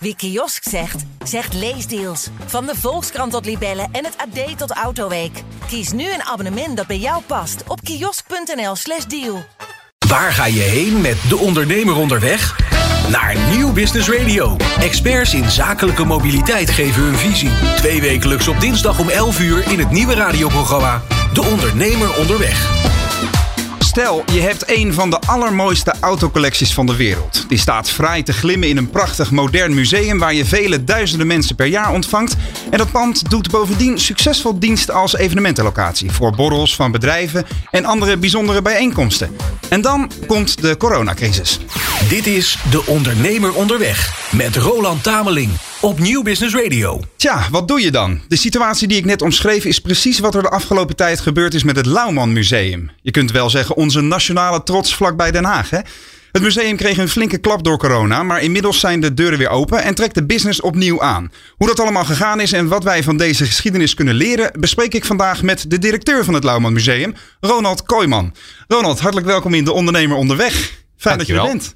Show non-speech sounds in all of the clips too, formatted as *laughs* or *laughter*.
Wie kiosk zegt, zegt leesdeals. Van de Volkskrant tot Libellen en het AD tot Autoweek. Kies nu een abonnement dat bij jou past op kiosk.nl/slash deal. Waar ga je heen met de ondernemer onderweg? Naar Nieuw Business Radio. Experts in zakelijke mobiliteit geven hun visie. Twee wekelijks op dinsdag om 11 uur in het nieuwe radioprogramma De Ondernemer Onderweg. Stel, je hebt een van de allermooiste autocollecties van de wereld. Die staat fraai te glimmen in een prachtig modern museum waar je vele duizenden mensen per jaar ontvangt. En dat pand doet bovendien succesvol dienst als evenementenlocatie voor borrels van bedrijven en andere bijzondere bijeenkomsten. En dan komt de coronacrisis. Dit is De Ondernemer Onderweg met Roland Tameling op Nieuw Business Radio. Tja, wat doe je dan? De situatie die ik net omschreef is precies wat er de afgelopen tijd gebeurd is met het Lauwman Museum. Je kunt wel zeggen onze nationale trots vlakbij Den Haag. Hè? Het museum kreeg een flinke klap door corona, maar inmiddels zijn de deuren weer open en trekt de business opnieuw aan. Hoe dat allemaal gegaan is en wat wij van deze geschiedenis kunnen leren, bespreek ik vandaag met de directeur van het Lauwman Museum, Ronald Kooijman. Ronald, hartelijk welkom in De Ondernemer Onderweg. Fijn dat je er bent.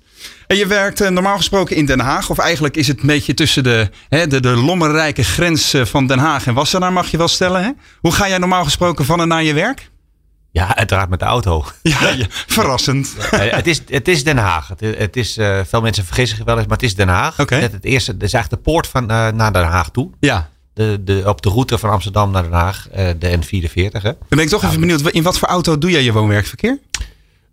Je werkt eh, normaal gesproken in Den Haag. Of eigenlijk is het een beetje tussen de, hè, de, de lommerrijke grens eh, van Den Haag en Wassenaar, mag je wel stellen. Hè? Hoe ga jij normaal gesproken van en naar je werk? Ja, uiteraard met de auto. *laughs* Ja, ja verrassend. het, is, het is Den Haag. Het, het is, uh, veel mensen vergissen zich wel eens, maar het is Den Haag. Okay. Het, het, eerste, het is eigenlijk de poort van, uh, naar Den Haag toe. Ja. De, de, op de route van Amsterdam naar Den Haag, uh, de N44. Hè. Dan ben ik toch even benieuwd, in wat voor auto doe jij je woon-werkverkeer?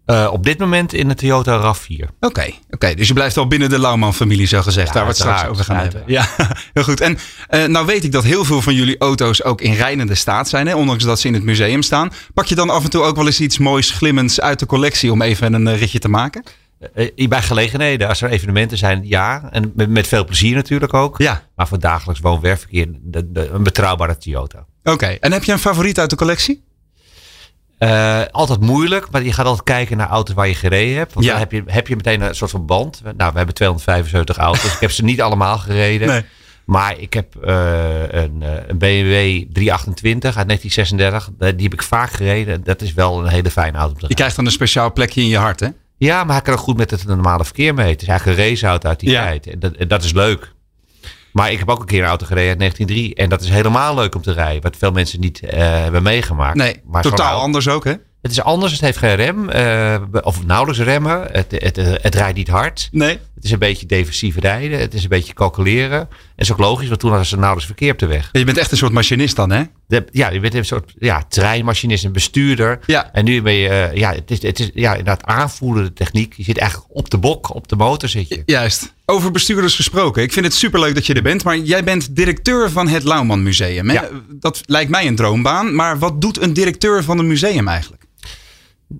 Uh, op dit moment in de Toyota RAV4. Oké, okay, okay, dus je blijft al binnen de Lauwman-familie, zo gezegd. Ja, Daar wat straks over gaan hebben. Ja, *laughs* heel goed. En uh, nou weet ik dat heel veel van jullie auto's ook in rijdende staat zijn, hè, ondanks dat ze in het museum staan. Pak je dan af en toe ook wel eens iets moois, glimmends uit de collectie om even een uh, ritje te maken? Uh, bij gelegenheden, als er evenementen zijn, ja. En met, met veel plezier natuurlijk ook. Ja. Maar voor dagelijks woon-werkverkeer een betrouwbare Toyota. Oké, okay. en heb je een favoriet uit de collectie? Uh, altijd moeilijk, maar je gaat altijd kijken naar auto's waar je gereden hebt. Want ja. dan heb je, heb je meteen een soort van band. Nou, we hebben 275 auto's. ik heb ze niet allemaal gereden. Nee. Maar ik heb uh, een, een, BMW 328 uit 1936. Die heb ik vaak gereden. Dat is wel een hele fijne auto. Je krijgt dan een speciaal plekje in je hart, hè? Ja, maar hij kan ook goed met het normale verkeer mee. Het is eigenlijk een raceauto uit die ja. tijd. En dat, en dat is leuk. Maar ik heb ook een keer een auto gereden uit 1903. En dat is helemaal leuk om te rijden. Wat veel mensen niet uh, hebben meegemaakt. Nee, maar totaal anders ook hè? Het is anders. Het heeft geen rem. Uh, of nauwelijks remmen. Het, het, het, het, rijdt niet hard. Nee. Het is een beetje defensief rijden. Het is een beetje calculeren. Is ook logisch. Want toen hadden ze nauwelijks verkeer op de weg. Je bent echt een soort machinist dan hè? De, ja, je bent een soort ja, treinmachinist. Een bestuurder. Ja. En nu ben je... Uh, ja, het is, het is ja, inderdaad aanvoelende techniek. Je zit eigenlijk op de bok. Op de motor zit je. Juist. Over bestuurders gesproken. Ik vind het superleuk dat je er bent. Maar jij bent directeur van het Lauwman Museum. Hè? Ja. Dat lijkt mij een droombaan. Maar wat doet een directeur van een museum eigenlijk?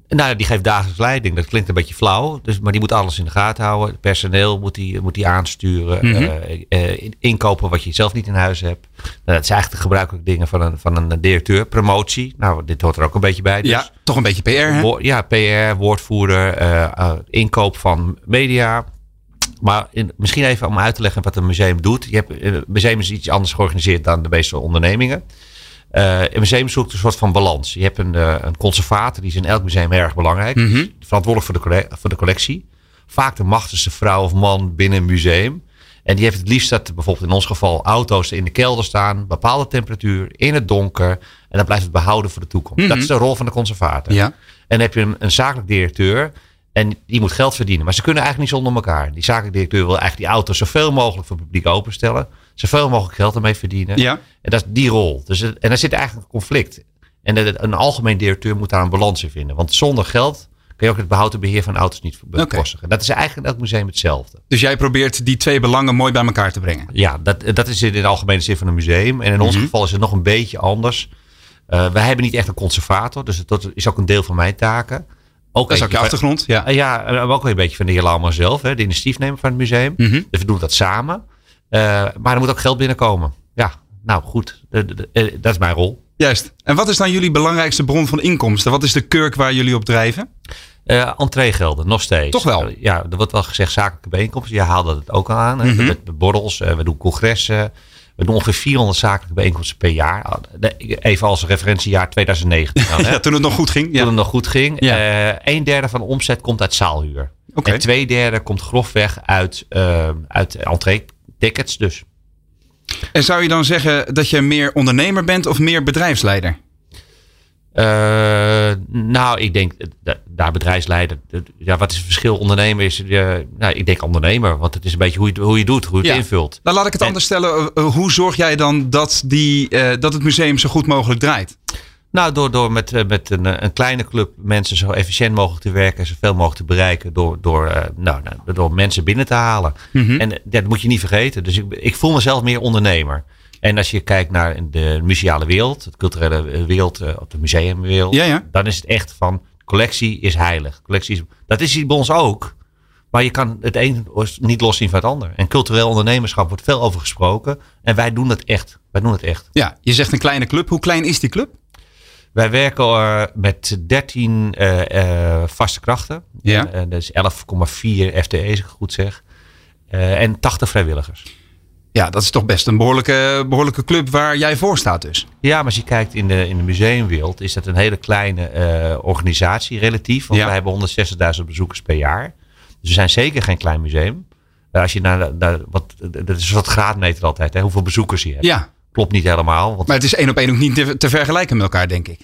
Nou, die geeft dagelijks leiding. Dat klinkt een beetje flauw. Dus, maar die moet alles in de gaten houden. Het personeel moet die, moet die aansturen. Mhm. Uh, uh, inkopen wat je zelf niet in huis hebt. Nou, dat zijn eigenlijk de gebruikelijke dingen van een, van een directeur. Promotie. Nou, dit hoort er ook een beetje bij. Dus. Ja, toch een beetje PR hè? Wo ja, PR, woordvoerder. Uh, inkoop van media. Maar in, misschien even om uit te leggen wat een museum doet. Je hebt, een museum is iets anders georganiseerd dan de meeste ondernemingen. Uh, een museum zoekt een soort van balans. Je hebt een, uh, een conservator, die is in elk museum erg belangrijk. Mm -hmm. Verantwoordelijk voor de, voor de collectie. Vaak de machtigste vrouw of man binnen een museum. En die heeft het liefst dat bijvoorbeeld in ons geval auto's in de kelder staan. Bepaalde temperatuur, in het donker. En dan blijft het behouden voor de toekomst. Mhm. Mm -hmm. Dat is de rol van de conservator. Ja. En dan heb je een, een zakelijk directeur. En die moet geld verdienen. Maar ze kunnen eigenlijk niet zonder elkaar. Die zakelijk directeur wil eigenlijk die auto's zoveel mogelijk voor het publiek openstellen. Zoveel mogelijk geld ermee verdienen. Ja. En dat is die rol. Dus het, en daar zit eigenlijk een conflict. En een algemeen directeur moet daar een balans in vinden. Want zonder geld kun je ook het behoud en beheer van auto's niet bekostigen. Okay. Dat is eigenlijk in elk museum hetzelfde. Dus jij probeert die twee belangen mooi bij elkaar te brengen? Ja, dat, dat is in de algemene zin van een museum. En in ons mm -hmm. geval is het nog een beetje anders. Uh, wij hebben niet echt een conservator. Dus dat is ook een deel van mijn taken. Ook dat is ook je achtergrond, ja. Uh, ja, maar ook een beetje van de heer Lauwman zelf, hè, de initiatiefnemer van het museum. Mm -hmm. Dus we doen dat samen. Uh, maar er moet ook geld binnenkomen. Ja, nou goed, de, dat is mijn rol. Juist. En wat is dan jullie belangrijkste bron van inkomsten? Wat is de kurk waar jullie op drijven? Uh, entreegelden, nog steeds. Toch wel? Uh, ja, er wordt wel gezegd zakelijke bijeenkomsten. Je haalde het ook al aan. Mhm. Mm -hmm. Met borrels, uh, we doen congressen. We doen ongeveer 400 zakelijke bijeenkomsten per jaar. Even als referentiejaar 2019. Dan, *laughs* hè? ja, toen het nog goed ging. Toen ja. het nog goed ging. Ja. Een derde van de omzet komt uit zaalhuur. Okay. En twee derde komt grofweg uit, uh, uit tickets dus. En zou je dan zeggen dat je meer ondernemer bent of meer bedrijfsleider? Uh, nou, ik denk daar bedrijfsleider. Ja, wat is het verschil? Ondernemer is. Uh, nou, ik denk ondernemer, want het is een beetje hoe je, hoe je doet, hoe je het invult. Nou, laat ik het anders stellen. Uh, hoe zorg jij dan dat, die, dat het museum zo goed mogelijk draait? Nou, door, door met, met een, een kleine club mensen zo efficiënt mogelijk te werken, zoveel mogelijk te bereiken, door, door, nou, nou, door mensen binnen te halen. Mm -hmm. En dat moet je niet vergeten. Dus ik, ik voel mezelf meer ondernemer. En als je kijkt naar de museale wereld, de culturele wereld, of de museumwereld, ja, ja. dan is het echt van collectie is heilig. Collectie is, dat is bij ons ook. Maar je kan het een niet loszien van het ander. En cultureel ondernemerschap wordt veel over gesproken. En wij doen het echt. Wij doen het echt. Ja, je zegt een kleine club. Hoe klein is die club? Wij werken uh, met 13 uh, uh, vaste krachten. Ja. dat is 11,4 FTE's, als ik het goed zeg. en 80 vrijwilligers. Ja, dat is toch best een behoorlijke, behoorlijke club waar jij voor staat dus. Ja, maar als je kijkt in de, in de museumwereld is dat een hele kleine uh, organisatie relatief. Want Ja. wij hebben 160.000 bezoekers per jaar. Dus we zijn zeker geen klein museum. Uh, als je naar, naar wat, dat is wat graadmeter altijd, hè, hoeveel bezoekers je hebt. Ja, Klopt niet helemaal. Want, maar het is één op één ook niet te, te vergelijken met elkaar, denk ik.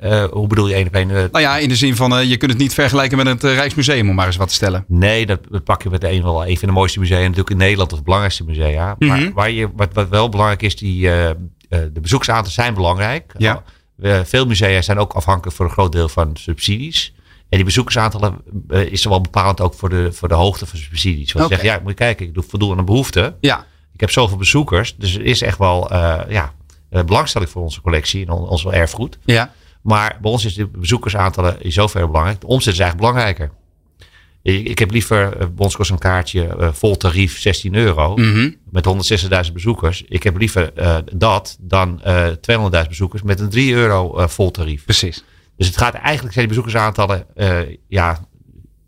Uh, hoe bedoel je één op één? Uh, Nou ja, in de zin van uh, je kunt het niet vergelijken met het Rijksmuseum, om maar eens wat te stellen. Nee, dat, dat pak je met een wel een van de mooiste musea natuurlijk in Nederland, of het belangrijkste musea. Mhm. Maar waar je, wat, wat wel belangrijk is, die, de bezoeksaantallen zijn belangrijk. Ja. Veel musea zijn ook afhankelijk voor een groot deel van subsidies. En die bezoekersaantallen is er wel bepalend ook voor de, voor de hoogte van subsidies. Want okay. zeggen, ja, moet je kijken, ik doe voldoen aan de behoefte. Ja, Ik heb zoveel bezoekers, dus er is echt wel ja, belangstelling voor onze collectie en on, ons erfgoed. ja. Maar bij ons is de bezoekersaantallen in zoverre belangrijk. De omzet is eigenlijk belangrijker. Ik, ik heb liever, uh, bij ons kost een kaartje uh, vol tarief 16 euro. Mhm. Met 160.000 bezoekers. Ik heb liever uh, dat dan 200.000 bezoekers met een 3 euro vol tarief. Precies. Dus het gaat eigenlijk, zijn die bezoekersaantallen, ja,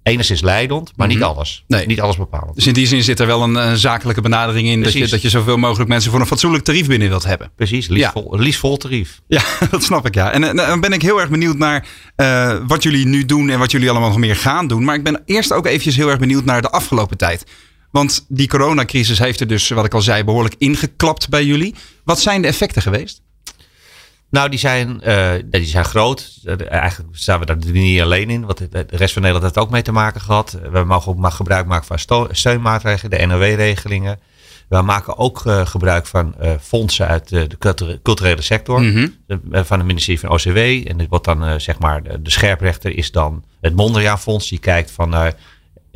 enigszins leidend, maar niet alles. Nee. Niet alles bepalend. Dus in die zin zit er wel een, een zakelijke benadering in dat je, dat je zoveel mogelijk mensen voor een fatsoenlijk tarief binnen wilt hebben. Precies, liefst, ja. tarief. Ja, *laughs* dat snap ik ja. En uh, dan ben ik heel erg benieuwd naar uh, wat jullie nu doen en wat jullie allemaal nog meer gaan doen. Maar ik ben eerst ook eventjes heel erg benieuwd naar de afgelopen tijd. Want die coronacrisis heeft er dus, wat ik al zei, behoorlijk ingeklapt bij jullie. Wat zijn de effecten geweest? Nou, die zijn, uh, die zijn groot. Uh, eigenlijk staan we daar niet alleen in. Want de rest van Nederland heeft ook mee te maken gehad. We mogen ook maar gebruik maken van steunmaatregelen, de NOW-regelingen. We maken ook uh, gebruik van fondsen uit de culturele sector. Mm -hmm. de, van het ministerie van OCW. En dit wordt dan, zeg maar, de, de, scherprechter is dan het Mondriaan-fonds. Die kijkt van,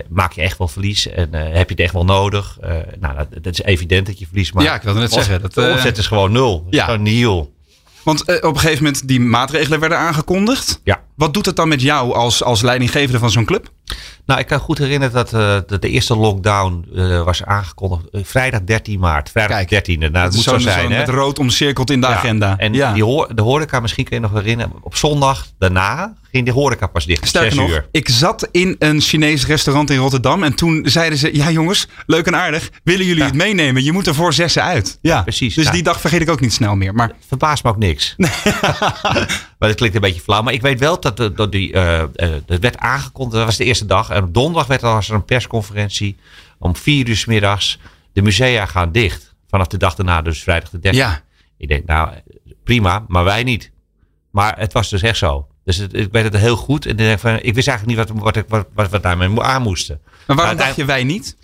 maak je echt wel verlies? En heb je het echt wel nodig? nou, dat, dat, is evident dat je verlies maakt. Ja, ik wilde net zeggen. Dat, de omzet is gewoon nul. Ja. Gewoon nihil. Want uh, op een gegeven moment die maatregelen werden aangekondigd. Ja. Wat doet het dan met jou als, als leidinggevende van zo'n club? Nou, ik kan goed herinneren dat, uh, dat de eerste lockdown uh, was aangekondigd vrijdag 13 maart. Vrijdag Kijk, 13e. Nou, dat moet zo, zijn. Zo hè? met rood omcirkeld in de ja. agenda. En ja. die de horeca, misschien kun je nog herinneren. Op zondag daarna ging de horeca pas dicht. Sterker nog, uur. ik zat in een Chinees restaurant in Rotterdam. En toen zeiden ze, ja jongens, leuk en aardig. Willen jullie ja. het meenemen? Je moet er voor zessen uit. Ja, precies. Dus die dag vergeet ik ook niet snel meer. Maar... Verbaast me ook niks. *laughs* *laughs* maar dat klinkt een beetje flauw. Maar ik weet wel dat, dat, dat die, uh, uh, dat werd aangekondigd. Dat was de eerste dag. En op donderdag werd er, was er een persconferentie. Om vier uur s middags. De musea gaan dicht. Vanaf de dag daarna, dus vrijdag de 13e. Ja. Ik denk, nou prima, maar wij niet. Maar het was dus echt zo. Dus het, ik weet het heel goed. En ik, denk van, ik wist eigenlijk niet wat, wat, ik, wat, wat daarmee aan moesten. Maar waarom dacht je wij niet?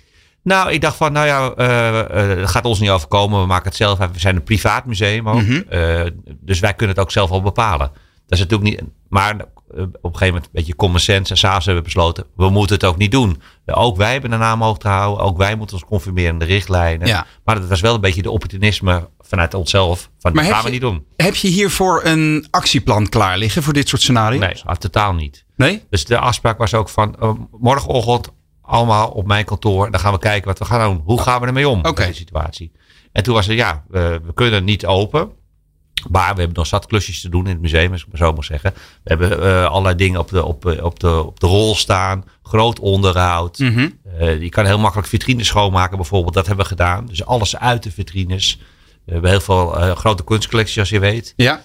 Nou, ik dacht van, nou ja, uh, uh, dat gaat ons niet overkomen. We maken het zelf. We zijn een privaat museum ook. Mhm. Mm -hmm. uh, dus wij kunnen het ook zelf al bepalen. Dat is natuurlijk niet. Maar op een gegeven moment, een beetje common sense. En s'avonds hebben besloten, we moeten het ook niet doen. Ook wij hebben een naam hoog te houden. Ook wij moeten ons conformeren aan de richtlijnen. Ja. Maar dat was wel een beetje de opportunisme vanuit onszelf. Van, dat gaan we je, niet doen. Heb je hiervoor een actieplan klaar liggen voor dit soort scenario's? Nee, totaal niet. Nee? Dus de afspraak was ook van, uh, morgenochtend allemaal op mijn kantoor. Dan gaan we kijken wat we gaan doen. Hoe gaan we ermee om okay. met die situatie? En toen was er, ja, we, we kunnen niet open. Maar we hebben nog zat klusjes te doen in het museum, als ik maar zo mag zeggen. We hebben uh, allerlei dingen op de, op, op, de, op de rol staan. Groot onderhoud. Mm -hmm. uh, je kan heel makkelijk vitrines schoonmaken bijvoorbeeld. Dat hebben we gedaan. Dus alles uit de vitrines. We hebben heel veel uh, grote kunstcollecties, als je weet. Ja.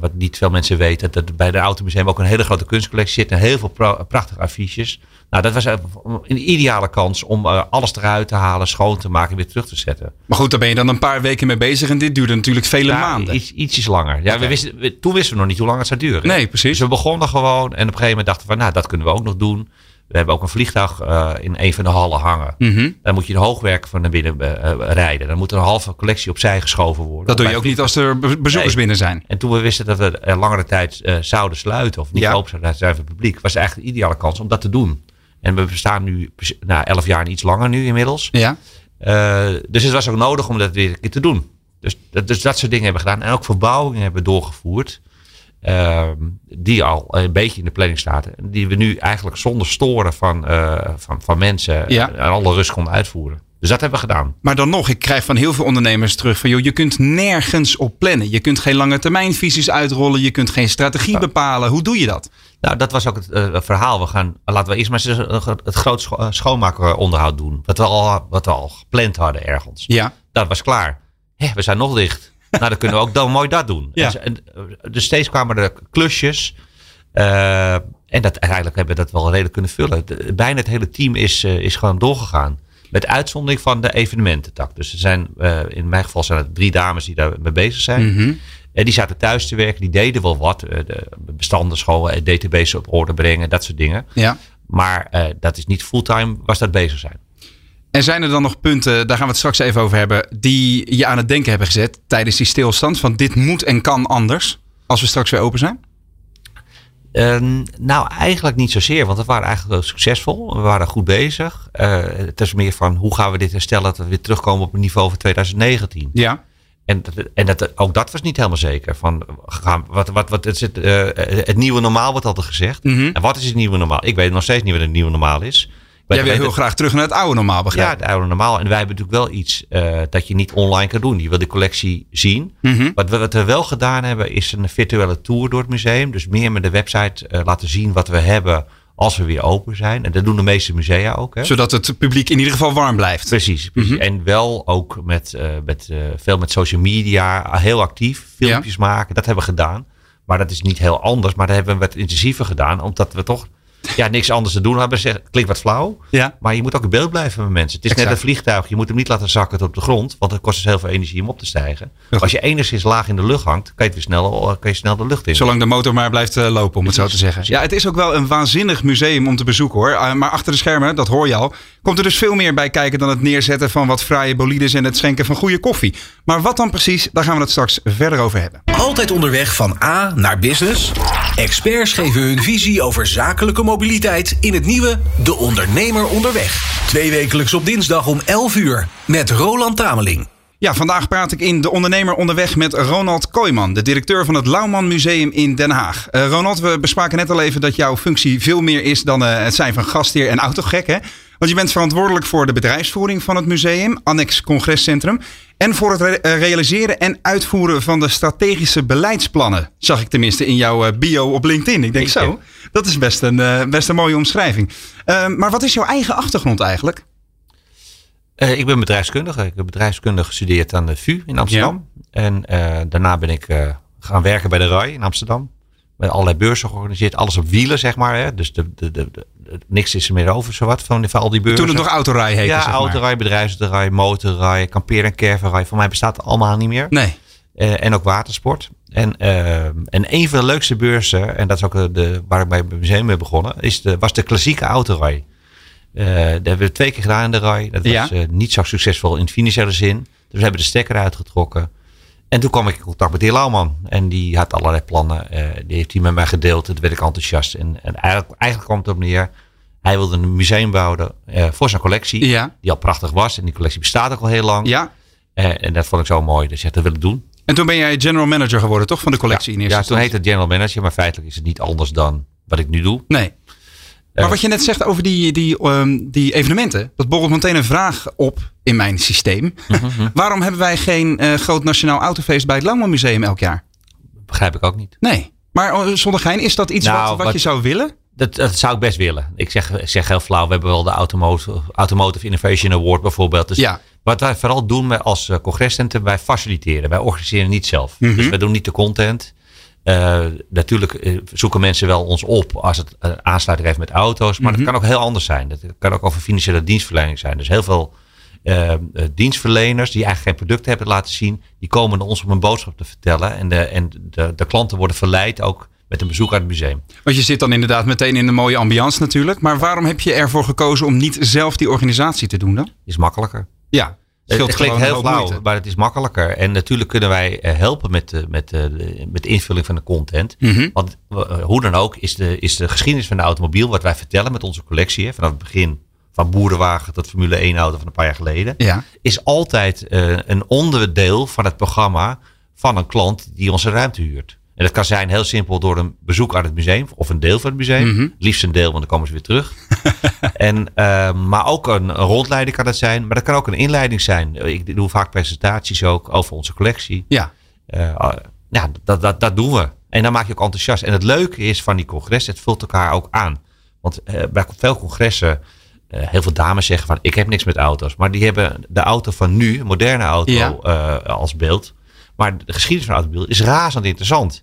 wat niet veel mensen weten, dat bij de Automuseum ook een hele grote kunstcollectie zit en heel veel prachtige affiches. Nou, dat was een ideale kans om alles eruit te halen, schoon te maken en weer terug te zetten. Maar goed, daar ben je dan een paar weken mee bezig en dit duurde natuurlijk vele maanden. Iets, ietsjes langer. Ja, we wisten, toen wisten we nog niet hoe lang het zou duren. Nee, precies. Dus we begonnen gewoon en op een gegeven moment dachten we, nou, dat kunnen we ook nog doen. We hebben ook een vliegtuig uh, in een van de hallen hangen. Mm Dan moet je de hoogwerk van naar binnen uh, rijden. Dan moet er een halve collectie opzij geschoven worden. Dat doe je ook niet als er bezoekers binnen zijn. En toen we wisten dat we langere tijd zouden sluiten, of niet ja. open zouden zijn voor het publiek, was eigenlijk de ideale kans om dat te doen. En we bestaan nu nou, elf jaar en iets langer nu inmiddels. Ja. dus het was ook nodig om dat weer een keer te doen. Dus, dus dat soort dingen hebben we gedaan. En ook verbouwingen hebben doorgevoerd. Ehm, die al een beetje in de planning staat. Die we nu eigenlijk zonder storen van, uh, van, van mensen ja. en alle rust konden uitvoeren. Dus dat hebben we gedaan. Maar dan nog, ik krijg van heel veel ondernemers terug van joh, je kunt nergens op plannen. Je kunt geen lange termijnvisies uitrollen. Je kunt geen strategie bepalen. Hoe doe je dat? Nou, dat was ook het uh, verhaal. We gaan, laten we eerst maar eens het groot scho schoonmakeronderhoud doen. Wat we, al, wat we al gepland hadden ergens. Ja. Dat was klaar. Hè, we zijn nog dicht. *laughs* nou, dan kunnen we ook dan mooi dat doen. Ja. En, dus steeds kwamen er klusjes. Uh, en dat, eigenlijk hebben we dat wel redelijk kunnen vullen. bijna het hele team is, uh, is gewoon doorgegaan. Met uitzondering van de evenemententak. Dus er zijn, uh, in mijn geval zijn er drie dames die daar mee bezig zijn. Mm -hmm. En die zaten thuis te werken. Die deden wel wat. de bestanden scholen, DTB's op orde brengen. Dat soort dingen. Ja. Maar dat is niet fulltime was dat bezig zijn. En zijn er dan nog punten, daar gaan we het straks even over hebben, die je aan het denken hebben gezet tijdens die stilstand? Van dit moet en kan anders als we straks weer open zijn? Uh, nou, eigenlijk niet zozeer, want we waren eigenlijk wel succesvol. We waren goed bezig. Uh, het is meer van hoe gaan we dit herstellen dat we weer terugkomen op het niveau van 2019. Ja. En, en dat, ook dat was niet helemaal zeker. Van, gaan, wat, wat, wat, het, het, uh, het nieuwe normaal wordt altijd gezegd. Mm -hmm. En wat is het nieuwe normaal? Ik weet nog steeds niet wat het nieuwe normaal is. Jij wil heel graag terug naar het oude normaal, begrijp Ja, het oude normaal. En wij hebben natuurlijk wel iets uh, dat je niet online kan doen. Je wil de collectie zien. Mm -hmm. wat, we, wat we wel gedaan hebben, is een virtuele tour door het museum. Dus meer met de website uh, laten zien wat we hebben als we weer open zijn. En dat doen de meeste musea ook. Hè? Zodat het publiek in ieder geval warm blijft. Precies. precies. Mm -hmm. En wel ook met, uh, met veel met social media, heel actief, filmpjes ja. maken. Dat hebben we gedaan. Maar dat is niet heel anders. Maar dat hebben we wat intensiever gedaan. Omdat we toch ja, niks anders te doen hebben. Zeg, klinkt wat flauw. Ja. Maar je moet ook in beeld blijven met mensen. Het is exact. net een vliegtuig. Je moet hem niet laten zakken tot op de grond. Want het kost dus heel veel energie om op te stijgen. Ja. Als je enigszins laag in de lucht hangt, kan je, weer snel, kan je snel de lucht in. Zolang de motor maar blijft uh, lopen, om het zo te zeggen. Ja, het is ook wel een waanzinnig museum om te bezoeken hoor. Uh, maar achter de schermen, dat hoor je al, komt er dus veel meer bij kijken dan het neerzetten van wat fraaie bolides en het schenken van goede koffie. Maar wat dan precies, daar gaan we het straks verder over hebben. Altijd onderweg van A naar business. Experts geven hun visie over zakelijke mobiliteit in het nieuwe De Ondernemer Onderweg. Twee wekelijks op dinsdag om 11 uur met Roland Tameling. Ja, vandaag praat ik in De Ondernemer Onderweg met Ronald Kooijman, de directeur van het Lauwman Museum in Den Haag. Uh, Ronald, we bespraken net al even dat jouw functie veel meer is dan uh, het zijn van gastheer en autogek. Hè? Want je bent verantwoordelijk voor de bedrijfsvoering van het museum, Annex Congrescentrum. En voor het re realiseren en uitvoeren van de strategische beleidsplannen. Zag ik tenminste in jouw bio op LinkedIn. Ik denk zo, dat is best een, uh, best een mooie omschrijving. Uh, maar wat is jouw eigen achtergrond eigenlijk? Uh, ik ben bedrijfskundige. Ik heb bedrijfskunde gestudeerd aan de VU in Amsterdam. Ja. En daarna ben ik gaan werken bij de RAI in Amsterdam. Met allerlei beurzen georganiseerd. Alles op wielen, zeg maar. Hè. Dus de, de, de, de, niks is er meer over, zowat, van, van al die beurzen. Toen het nog autorij heette, Ja, zeg maar. autorij, bedrijfsrij, motorrij, kampeer- en caravanrij. Voor mij bestaat het allemaal niet meer. Nee. Uh, en ook watersport. En, uh, en een van de leukste beurzen, en dat is ook de, waar ik bij het museum mee begonnen, is de, was de klassieke autorij. Uh, dat hebben we twee keer gedaan in de rij. Dat was Ja. niet zo succesvol in financiële zin. Dus we hebben de stekker uitgetrokken. En toen kwam ik in contact met de heer Lauwman. En die had allerlei plannen. eh, die heeft hij met mij gedeeld. Toen werd ik enthousiast. En, en eigenlijk, eigenlijk kwam het op neer. Hij wilde een museum bouwen eh, voor zijn collectie. Ja. Die al prachtig was. En die collectie bestaat ook al heel lang. Ja. Eh, en dat vond ik zo mooi. Dus ja, dat wil ik doen. En toen ben jij general manager geworden, toch? Van de collectie in eerste Ja, toen heette het general manager. Maar feitelijk is het niet anders dan wat ik nu doe. Nee. Maar wat je net zegt over die, die, ehm, die evenementen, dat borrelt meteen een vraag op in mijn systeem. Mhm, *laughs* Waarom hebben wij geen eh, groot nationaal autofeest bij het Langman Museum elk jaar? Begrijp ik ook niet. Nee. Maar eh, zonder gein, is dat iets Nou, wat, wat, wat- je zou willen? Dat, dat zou ik best willen. Ik zeg, ik zeg heel flauw. We hebben wel de Automotive, Automotive Innovation Award bijvoorbeeld. Dus Ja. Wat wij vooral doen als eh, congrescentrum, wij faciliteren. Wij organiseren niet zelf. Mhm. Dus wij doen niet de content. Uh, natuurlijk uh, zoeken mensen wel ons op als het uh, aansluiting heeft met auto's. Maar mm -hmm. dat kan ook heel anders zijn. Dat kan ook over financiële dienstverlening zijn. Dus heel veel dienstverleners die eigenlijk geen product hebben laten zien. Die komen naar ons om een boodschap te vertellen. En de, en de, de klanten worden verleid ook met een bezoek aan het museum. Want je zit dan inderdaad meteen in een mooie ambiance natuurlijk. Maar waarom heb je ervoor gekozen om niet zelf die organisatie te doen dan? Is makkelijker. Ja, het, het klinkt heel flauw, maar het is makkelijker. En natuurlijk kunnen wij helpen met de, met de, met de invulling van de content. Mm -hmm. Want hoe dan ook is de, is de geschiedenis van de automobiel, wat wij vertellen met onze collectie, hè, vanaf het begin van boerenwagen tot Formule 1 auto van een paar jaar geleden, ja. is altijd uh, een onderdeel van het programma van een klant die onze ruimte huurt. En dat kan zijn heel simpel door een bezoek aan het museum of een deel van het museum. Mm -hmm. Liefst een deel, want dan komen ze weer terug. *laughs* en, uh, maar ook een, een rondleiding kan dat zijn. Maar dat kan ook een inleiding zijn. Ik doe vaak presentaties ook over onze collectie. Ja. Uh, ja, dat, dat, dat doen we. En dan maak je ook enthousiast. En het leuke is van die congres, het vult elkaar ook aan. Want uh, bij veel congressen, heel veel dames zeggen van ik heb niks met auto's. Maar die hebben de auto van nu, een moderne auto, ja. als beeld. Maar de geschiedenis van de automobiel is razend interessant.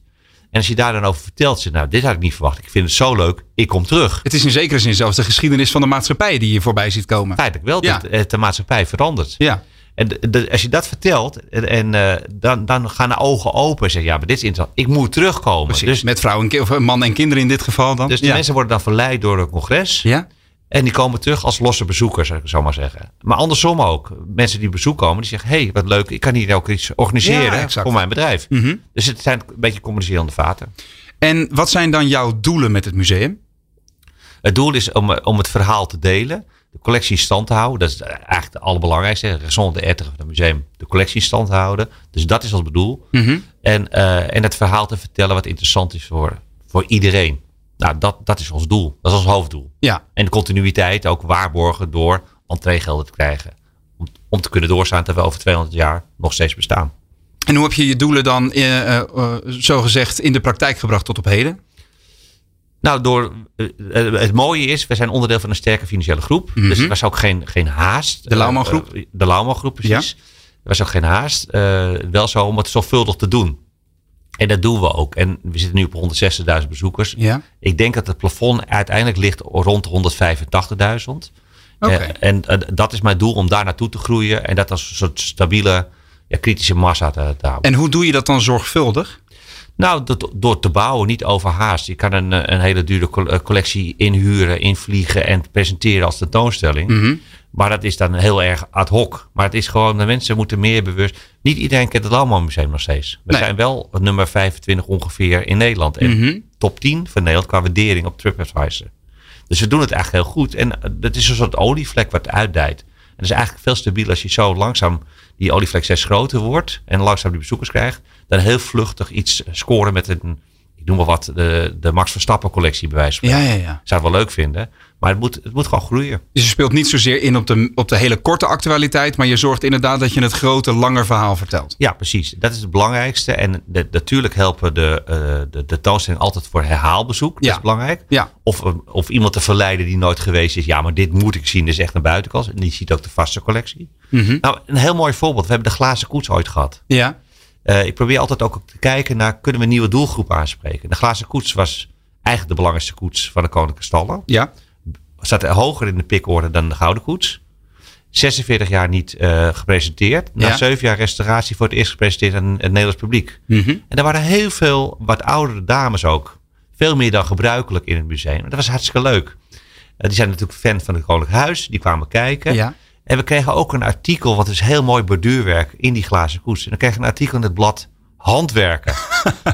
En als je daar dan over vertelt, zeg nou, dit had ik niet verwacht. Ik vind het zo leuk, ik kom terug. Het is in zekere zin zelfs de geschiedenis van de maatschappij die je voorbij ziet komen. Feitelijk wel, Ja. dat de maatschappij verandert. Ja. En de- de- als je dat vertelt, en, eh, dan, dan gaan de ogen open en zeggen, ja, maar dit is interessant. Ik moet terugkomen. Precies. Dus, Met vrouw en ki- of man en kinderen in dit geval dan. dus die ja. mensen worden dan verleid door het congres. Ja? En die komen terug als losse bezoekers, zou ik zo maar zeggen. Maar andersom ook. Mensen die bezoek komen, die zeggen, hé, hey, wat leuk. Ik kan hier ook iets organiseren voor mijn bedrijf. Mhm. Dus het zijn een beetje communicerende vaten. En wat zijn dan jouw doelen met het museum? Het doel is om, om het verhaal te delen. De collectie in stand te houden. Dat is eigenlijk het allerbelangrijkste. Raison de van het museum. De collectie in stand houden. Dus dat is ons doel. Mhm. En, eh, en het verhaal te vertellen wat interessant is voor, voor iedereen. Nou, dat, dat is ons doel. Dat is ons hoofddoel. Ja. En de continuïteit ook waarborgen door entreegelden te krijgen. Om, om te kunnen doorstaan terwijl we over 200 jaar nog steeds bestaan. En hoe heb je je doelen dan eh, eh, eh, zogezegd in de praktijk gebracht tot op heden? Nou, door, het mooie is, we zijn onderdeel van een sterke financiële groep. Mhm. Dus er was ook geen, geen haast. De Lauwman groep? De Lauwman groep, precies. Er was ook geen haast. Wel zo om het zorgvuldig te doen. En dat doen we ook. En we zitten nu op 160.000 bezoekers. Ja. Ik denk dat het plafond uiteindelijk ligt rond de 185.000. Oké. Eh, en eh, dat is mijn doel om daar naartoe te groeien. En dat als een soort stabiele, ja, kritische massa te, te houden. En hoe doe je dat dan zorgvuldig? Nou, dat- door te bouwen, niet overhaast. Je kan een, eh, een hele dure eh, collectie inhuren, invliegen en presenteren als tentoonstelling. Mhm. Maar dat is dan heel erg ad hoc. Maar het is gewoon, de mensen moeten meer bewust. Niet iedereen kent het Lauwman Museum nog steeds. We Nee. zijn wel nummer 25 ongeveer in Nederland. En Mhm. top 10 van Nederland qua waardering op TripAdvisor. Dus we doen het eigenlijk heel goed. En eh, dat is een soort olievlek wat uitdijt. En dat is eigenlijk veel stabieler als je zo langzaam die olievlek steeds groter wordt. En langzaam die bezoekers krijgt. Dan heel vluchtig iets scoren met een, ik noem maar wat, de, de Max Verstappen collectie bij wijze van Ja, ja, ja. Zou het wel leuk vinden. Maar het moet, het moet gewoon groeien. Dus je speelt niet zozeer in op de, op de hele korte actualiteit, maar je zorgt inderdaad dat je het grote, langer verhaal vertelt. Ja, precies. Dat is het belangrijkste. En de, natuurlijk helpen de, eh de, de tentoonstelling altijd voor herhaalbezoek. Dat Ja. is belangrijk. Ja. Of, of iemand te verleiden die nooit geweest is. Ja, maar dit moet ik zien. Dit is echt een buitenkant. En die ziet ook de vaste collectie. Mhm. Nou, een heel mooi voorbeeld. We hebben de glazen koets ooit gehad. Ja. Eh, ik probeer altijd ook te kijken naar, kunnen we een nieuwe doelgroep aanspreken? De glazen koets was eigenlijk de belangrijkste koets van de Koninklijke Stallen. Ja. Zat hoger in de pikorde dan de gouden koets. 46 jaar niet eh, gepresenteerd. Na Ja. 7 jaar restauratie voor het eerst gepresenteerd aan het Nederlands publiek. Mhm. En er waren heel veel wat oudere dames ook. Veel meer dan gebruikelijk in het museum. Dat was hartstikke leuk. Eh, die zijn natuurlijk fan van het Koninklijk Huis. Die kwamen kijken. Ja. En we kregen ook een artikel, wat is heel mooi borduurwerk in die glazen koets. En dan kregen we een artikel in het blad Handwerken.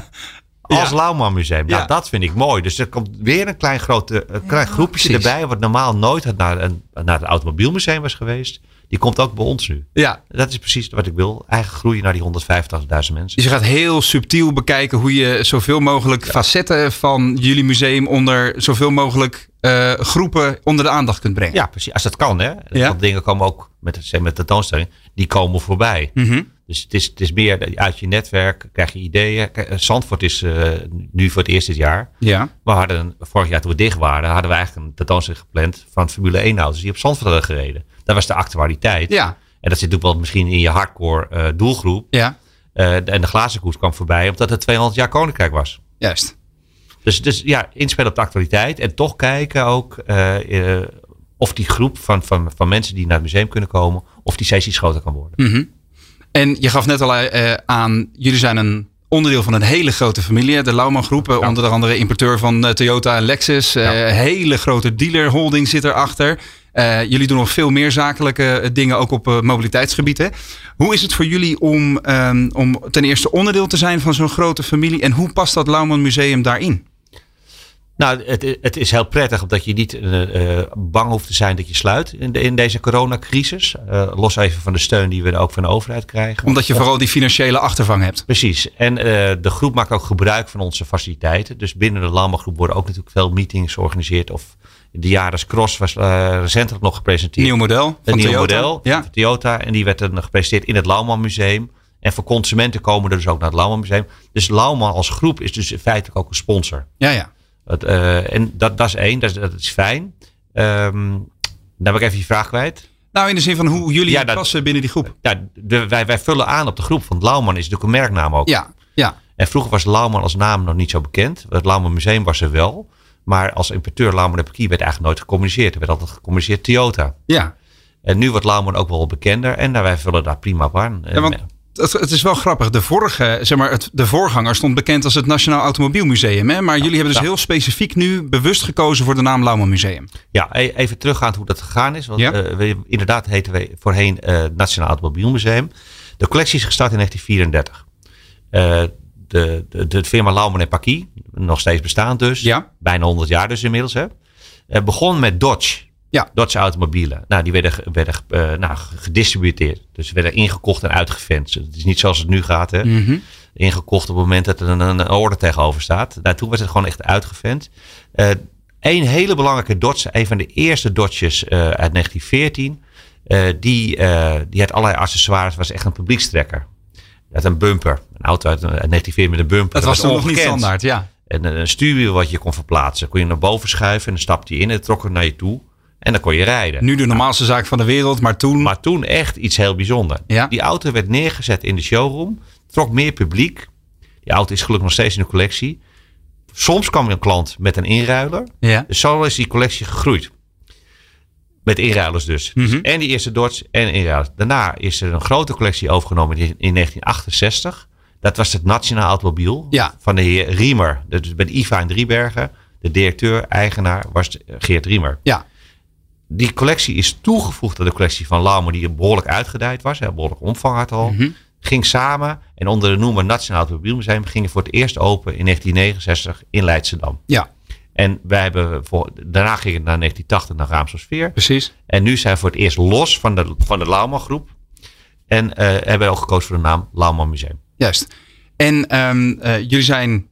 *laughs* Als Ja. Lauwman Museum. Nou, Ja. dat vind ik mooi. Dus er komt weer een klein, grote, een klein groepje precies. erbij. Wat normaal nooit naar, een, naar het Automobielmuseum was geweest. Die komt ook bij ons nu. Ja. Dat is precies wat ik wil. Eigenlijk groeien naar die 185.000 mensen. Dus je gaat heel subtiel bekijken hoe je zoveel mogelijk facetten van jullie museum onder zoveel mogelijk eh, groepen onder de aandacht kunt brengen. Ja, precies. Als dat kan, hè. Ja. Want dingen komen ook met, zeg, met de tentoonstelling. Die komen voorbij. Mhm. Dus het is, het is meer uit je netwerk krijg je ideeën. Eh, Zandvoort is eh, nu voor het eerst dit jaar. Ja. We hadden vorig jaar toen we dicht waren, hadden we eigenlijk een tentoonstelling gepland van Formule 1 auto's die op Zandvoort hadden gereden. Dat was de actualiteit. Ja. En dat zit natuurlijk wel misschien in je hardcore eh, doelgroep. Ja. En de glazen koers kwam voorbij omdat het 200 jaar koninkrijk was. Juist. Dus, dus ja, inspelen op de actualiteit. En toch kijken ook of die groep van, van, van mensen die naar het museum kunnen komen, of die sessies groter kan worden. Mm -hmm. En je gaf net al uh, aan, jullie zijn een onderdeel van een hele grote familie. De Lauman Groep, ja. onder andere importeur van Toyota en Lexus. Ja. hele grote dealer holding zit erachter. Jullie doen nog veel meer zakelijke dingen, ook op mobiliteitsgebied. Hè? Hoe is het voor jullie om, um, om ten eerste onderdeel te zijn van zo'n grote familie? En hoe past dat Lauman Museum daarin? Nou, het, het, is heel prettig omdat je niet uh, bang hoeft te zijn dat je sluit in, de, in deze coronacrisis. Uh, los even van de steun die we ook van de overheid krijgen. Omdat je vooral die financiële achtervang hebt. Precies. En de groep maakt ook gebruik van onze faciliteiten. Dus binnen de landbouwgroep worden ook natuurlijk veel meetings georganiseerd. Of de Jaris Cross was recentelijk nog gepresenteerd. Nieuw model. Een nieuw Toyota. model ja. van Toyota. En die werd dan gepresenteerd in het Lauwman Museum. En voor consumenten komen er dus ook naar het Lauwman Museum. Dus Lauwman als groep is dus feitelijk ook een sponsor. Ja, ja. Het, uh, en dat, dat is één, dat, dat is fijn. Um, dan heb ik even je vraag kwijt. Nou, in de zin van hoe jullie ja, passen binnen die groep. Ja, de, wij, wij vullen aan op de groep. Want Lauwman is natuurlijk een merknaam ook. Ja, ja. En vroeger was Lauwman als naam nog niet zo bekend. Het Lauwman Museum was er wel. Maar als importeur Lauwman en Pekier werd eigenlijk nooit gecommuniceerd. Er werd altijd gecommuniceerd Toyota. Ja. En nu wordt Lauwman ook wel bekender. En wij vullen daar prima op aan. Ja, want het, het, is wel grappig. De vorige, zeg maar, het, de voorganger stond bekend als het Nationaal Automobielmuseum. Hè? Maar jullie hebben dus heel specifiek nu bewust gekozen voor de naam Lauwman Museum. Ja, even teruggaan hoe dat gegaan is. Want ja? uh, we, inderdaad heten we voorheen uh, Nationaal Automobielmuseum. De collectie is gestart in 1934. Uh, de, de, de firma Lauwman en Paki, nog steeds bestaand dus. Ja. Bijna 100 jaar dus inmiddels. Hè. begon met Dodge. Ja. Dodge automobielen. Nou, die werden, werden uh, nou, gedistributeerd. Dus werden ingekocht en uitgevent. Het is niet zoals het nu gaat. Hè. Mm -hmm. Ingekocht op het moment dat er een, een orde tegenover staat. Nou, toen werd het gewoon echt uitgevent. Uh, een hele belangrijke Dodge, een van de eerste Dodges uh, uit 1914. die, die had allerlei accessoires, was echt een publiekstrekker. Had een bumper. Een auto uit, uit 1914 met een bumper. Dat, dat was toen nog niet standaard, ja. En een stuurwiel wat je kon verplaatsen. Kon je naar boven schuiven en dan stapte je in en trok het naar je toe. En dan kon je rijden. Nu de normaalste zaak van de wereld, maar toen... Maar toen echt iets heel bijzonders. Ja. Die auto werd neergezet in de showroom. Trok meer publiek. Die auto is gelukkig nog steeds in de collectie. Soms kwam een klant met een inruiler. Ja. Dus zo is die collectie gegroeid. Met inruilers dus. Mm -hmm. En die eerste Dodge en inruilers. Daarna is er een grote collectie overgenomen in 1968. Dat was het Nationaal Automobiel ja. van de heer Riemer. Dus bij de IVA in Driebergen. De directeur, eigenaar was Geert Riemer. Ja die collectie is toegevoegd aan de collectie van Laumer, die behoorlijk uitgedijd was, hè, behoorlijk omvang had al. Mm -hmm. Ging samen en onder de noemer Nationaal Automobielmuseum gingen voor het eerst open in 1969 in Leidschendam. Ja. En wij hebben voor, daarna ging het naar 1980 naar Raamselsfeer. Precies. En nu zijn we voor het eerst los van de, van de Lauman groep. En uh, hebben we ook gekozen voor de naam Lauman Museum. Juist. En um, uh, jullie zijn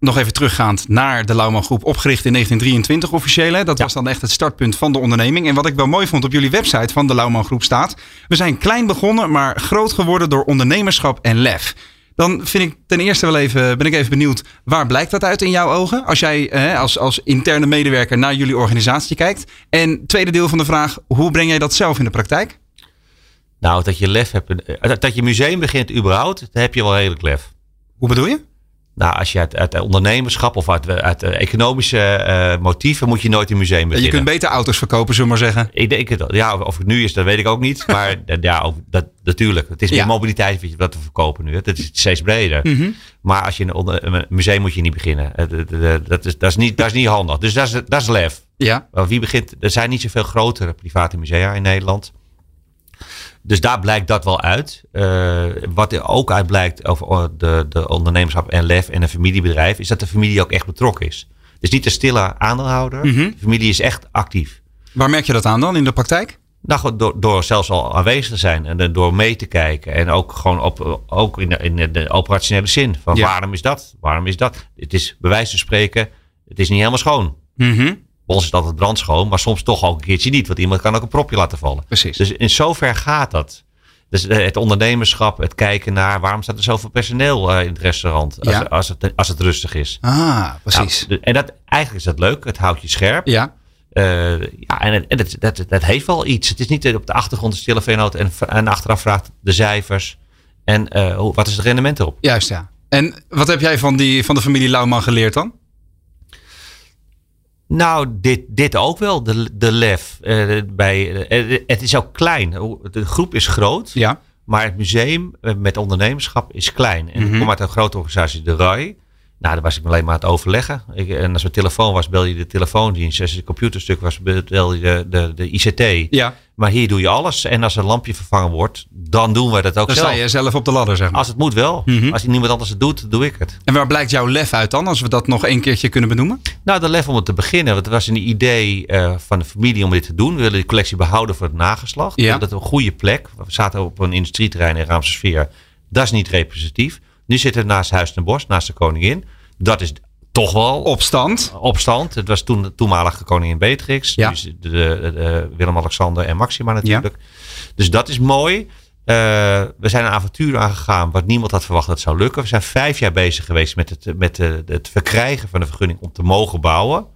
nog even teruggaand naar de Lauwman Groep, opgericht in 1923 officieel. Hè? Dat ja. was dan echt het startpunt van de onderneming. En wat ik wel mooi vond op jullie website van de Lauwman Groep staat... we zijn klein begonnen, maar groot geworden door ondernemerschap en lef. Dan vind ik ten eerste wel even, ben ik even benieuwd, waar blijkt dat uit in jouw ogen? Als jij eh, als, als interne medewerker naar jullie organisatie kijkt. En tweede deel van de vraag, hoe breng jij dat zelf in de praktijk? Nou, dat je lef hebt, dat je museum begint überhaupt, dan heb je wel redelijk lef. Hoe bedoel je? Nou, als je uit, uit ondernemerschap of uit, uit economische uh, motieven moet je nooit een museum beginnen. Je kunt beter auto's verkopen, zullen we maar zeggen. Ik denk het, ja, of het nu is, dat weet ik ook niet. Maar *laughs* ja, dat, natuurlijk. Het is meer ja. mobiliteit wat we verkopen nu. Dat is steeds breder. Mm -hmm. Maar als je een, een, museum moet je niet beginnen. Dat is, dat is, niet, dat is niet handig. Dus dat is, dat is lef. Ja. Wie begint, er zijn niet zoveel grotere private musea in Nederland. Dus daar blijkt dat wel uit. Uh, wat er ook uit blijkt over de, de ondernemerschap en lef en een familiebedrijf, is dat de familie ook echt betrokken is. Dus niet een stille aandeelhouder. Mm -hmm. De familie is echt actief. Waar merk je dat aan dan in de praktijk? Nou, door, door zelfs al aanwezig te zijn en door mee te kijken. En ook gewoon op, ook in, de, in de operationele zin. Van ja. waarom is dat? Waarom is dat? Het is bij wijze van spreken, het is niet helemaal schoon. Mm -hmm. Ons is dat het brandschoon, maar soms toch ook een keertje niet. Want iemand kan ook een propje laten vallen. Precies. Dus in zover gaat dat. Dus het ondernemerschap, het kijken naar waarom staat er zoveel personeel uh, in het restaurant als, Ja. als, het, als het rustig is. Ah, precies. Nou, en dat, eigenlijk is dat leuk, het houdt je scherp. ja. Uh, ja, en, en dat, dat, dat heeft wel iets. Het is niet op de achtergrond de stille veenoot en, en achteraf vraagt de cijfers. En uh, wat is het rendement erop? Juist, ja. En wat heb jij van, die, van de familie Lauwman geleerd dan? Nou, dit, dit ook wel, de, de lef. Uh, bij, uh, het is ook klein. De groep is groot. Ja. Maar het museum met ondernemerschap is klein. En mm -hmm. ik kom uit een grote organisatie, de RAI. Nou, daar was ik alleen maar aan het overleggen. Ik, en als mijn telefoon was, bel je de telefoondienst. Als het computerstuk was, bel je de, de, de ICT. Ja. Maar hier doe je alles. En als een lampje vervangen wordt, dan doen we dat ook dan zelf. Dan sta je zelf op de ladder, zeg maar. Als het moet wel. Mm -hmm. Als niemand anders het doet, doe ik het. En waar blijkt jouw lef uit dan, als we dat nog een keertje kunnen benoemen? Nou, de lef om het te beginnen. Want het was een idee uh, van de familie om dit te doen. We willen die collectie behouden voor het nageslacht. Ja. Dat een goede plek. We zaten op een industrieterrein in Ramsersveer. Dat is niet representatief. Nu zitten we naast Huis ten Bos, naast de koningin. Dat is toch wel opstand. Opstand. Het was toen de toenmalige koningin Beatrix. Ja. Dus de, de, de Willem-Alexander en Maxima natuurlijk. Ja. Dus dat is mooi. Uh, we zijn een avontuur aangegaan wat niemand had verwacht dat het zou lukken. We zijn vijf jaar bezig geweest met het, met de, het verkrijgen van de vergunning om te mogen bouwen.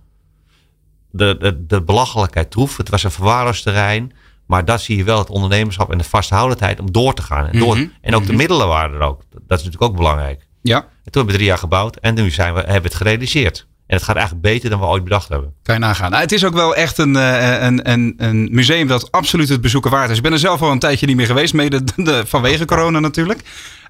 De, de, de belachelijkheid troef. Het was een verwaarloosd terrein. Maar dat zie je wel, het ondernemerschap en de vasthoudendheid om door te gaan. En, door, Mm -hmm. en ook mm de middelen waren er ook. Dat is natuurlijk ook belangrijk. Ja. En toen hebben we drie jaar gebouwd en nu zijn we, hebben we het gerealiseerd. En het gaat eigenlijk beter dan we ooit bedacht hebben. Kan je nagaan. Nou, het is ook wel echt een, een, een, een museum dat absoluut het bezoeken waard is. Ik ben er zelf al een tijdje niet meer geweest, mede *laughs* de, vanwege corona natuurlijk.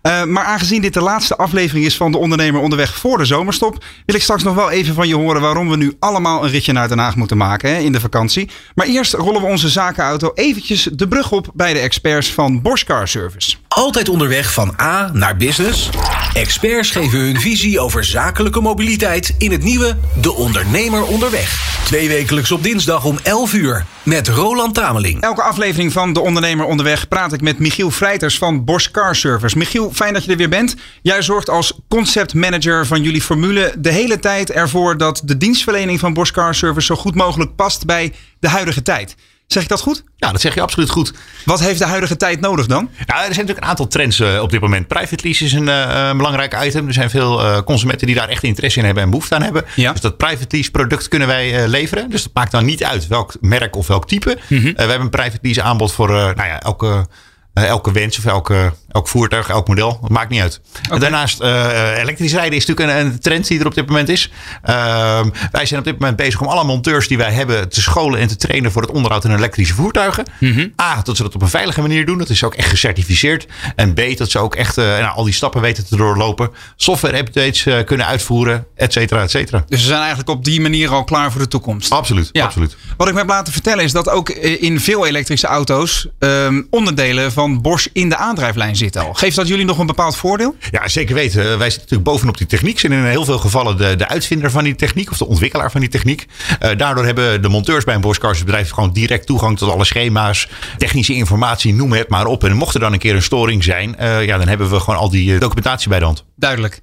Uh, maar aangezien dit de laatste aflevering is van de ondernemer onderweg voor de zomerstop, wil ik straks nog wel even van je horen waarom we nu allemaal een ritje naar Den Haag moeten maken hè, in de vakantie. Maar eerst rollen we onze zakenauto eventjes de brug op bij de experts van Bosch Car Service. Altijd onderweg van A naar business. Experts geven hun visie over zakelijke mobiliteit in het nieuwe De Ondernemer Onderweg. Twee wekelijks op dinsdag om 11 uur met Roland Tameling. Elke aflevering van De Ondernemer Onderweg praat ik met Michiel Vrijters van Bosch Car Service. Michiel, fijn dat je er weer bent. Jij zorgt als conceptmanager van jullie formule de hele tijd ervoor dat de dienstverlening van Bosch Car Service zo goed mogelijk past bij de huidige tijd. Zeg ik dat goed? Ja, dat zeg je absoluut goed. Wat heeft de huidige tijd nodig dan? Nou, er zijn natuurlijk een aantal trends uh, op dit moment. Private lease is een uh, belangrijk item. Er zijn veel uh, consumenten die daar echt interesse in hebben en behoefte aan hebben. Ja. Dus dat private lease product kunnen wij leveren. Dus dat maakt dan niet uit welk merk of welk type. Mm -hmm. we hebben een private lease aanbod voor nou ja, elke elke wens of elke, elk voertuig, elk model. Dat maakt niet uit. Okay. En daarnaast, uh, elektrisch rijden is natuurlijk een, een, trend die er op dit moment is. Uh, wij zijn op dit moment bezig om alle monteurs die wij hebben te scholen en te trainen voor het onderhoud van elektrische voertuigen. Mm -hmm. A, dat ze dat op een veilige manier doen. Dat is ook echt gecertificeerd. En B, dat ze ook echt nou, al die stappen weten te doorlopen. Software updates kunnen uitvoeren, et cetera, et cetera. Dus ze zijn eigenlijk op die manier al klaar voor de toekomst. Absoluut, ja. absoluut. Wat ik me heb laten vertellen is dat ook in veel elektrische auto's um, onderdelen van Bosch in de aandrijflijn zitten al. Geeft dat jullie nog een bepaald voordeel? Ja, zeker weten. Wij zitten natuurlijk bovenop die techniek. Zijn in heel veel gevallen de, de uitvinder van die techniek of de ontwikkelaar van die techniek. Uh, daardoor hebben de monteurs bij een Bosch Cars bedrijf gewoon direct toegang tot alle schema's, technische informatie, noem het maar op. En mocht er dan een keer een storing zijn, uh, ja, dan hebben we gewoon al die uh, documentatie bij de hand. Duidelijk.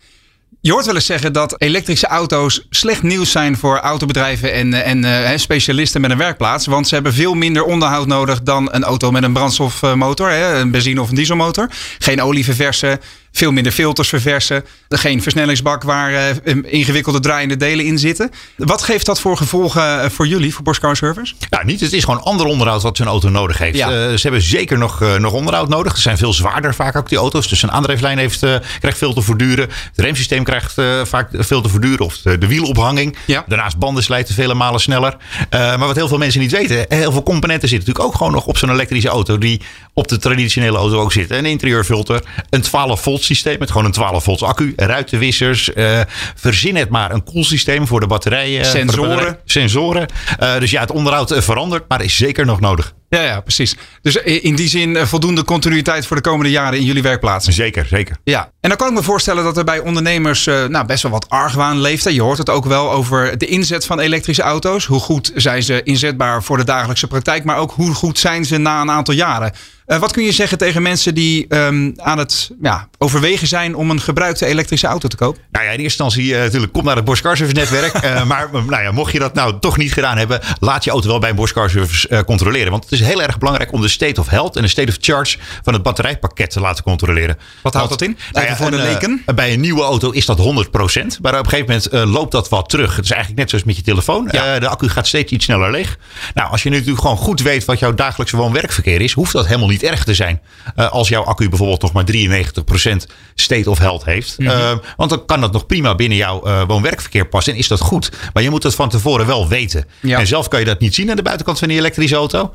Je hoort wel eens zeggen dat elektrische auto's slecht nieuws zijn voor autobedrijven en, en uh, specialisten met een werkplaats. Want ze hebben veel minder onderhoud nodig dan een auto met een brandstofmotor, hè, een benzine- of een dieselmotor. Geen olie verversen, veel minder filters verversen. Geen versnellingsbak waar uh, ingewikkelde draaiende delen in zitten. Wat geeft dat voor gevolgen voor jullie, voor Bosch Car Service? Ja, niet. Het is gewoon ander onderhoud wat zo'n auto nodig heeft. Ja. Uh, ze hebben zeker nog, nog onderhoud nodig. Ze zijn veel zwaarder vaak ook die auto's. Dus een aandrijflijn heeft, krijgt veel te voortduren. Het remsysteem krijgt vaak veel te voortduren. Of de, de wielophanging. Ja. Daarnaast banden slijten vele malen sneller. maar wat heel veel mensen niet weten. Heel veel componenten zitten natuurlijk ook gewoon nog op zo'n elektrische auto. Die op de traditionele auto ook zitten. Een interieurfilter. Een 12 volt systeem met gewoon een 12 volts accu. Ruitenwissers. Uh, verzin het maar een koelsysteem voor de batterijen. Sensoren. De batterij, sensoren. Uh, dus ja, het onderhoud verandert. Maar is zeker nog nodig. Ja, ja, precies. Dus in die zin voldoende continuïteit voor de komende jaren in jullie werkplaatsen. Zeker, zeker. Ja, en dan kan ik me voorstellen dat er bij ondernemers uh, nou, best wel wat argwaan leeft. Je hoort het ook wel over de inzet van elektrische auto's. Hoe goed zijn ze inzetbaar voor de dagelijkse praktijk, maar ook hoe goed zijn ze na een aantal jaren. Uh, wat kun je zeggen tegen mensen die um, aan het ja, overwegen zijn om een gebruikte elektrische auto te kopen? Nou ja, in eerste instantie uh, natuurlijk kom naar het Bosch Car Service netwerk. uh, *laughs* maar nou ja, mocht je dat nou toch niet gedaan hebben, laat je auto wel bij een Bosch Car Service controleren. Want het is heel erg belangrijk om de state of health en de state of charge van het batterijpakket te laten controleren. Wat houdt dat in? Nou ja, voor de leken? bij een nieuwe auto is dat 100%. Maar op een gegeven moment loopt dat wat terug. Het is eigenlijk net zoals met je telefoon. Ja. de accu gaat steeds iets sneller leeg. Nou, als je nu natuurlijk gewoon goed weet wat jouw dagelijkse woon-werkverkeer is, hoeft dat helemaal niet erg te zijn. Als jouw accu bijvoorbeeld nog maar 93% 100% state of health heeft. Mhm. want dan kan dat nog prima binnen jouw woon-werkverkeer passen en is dat goed. Maar je moet het van tevoren wel weten. Ja. En zelf kan je dat niet zien aan de buitenkant van die elektrische auto.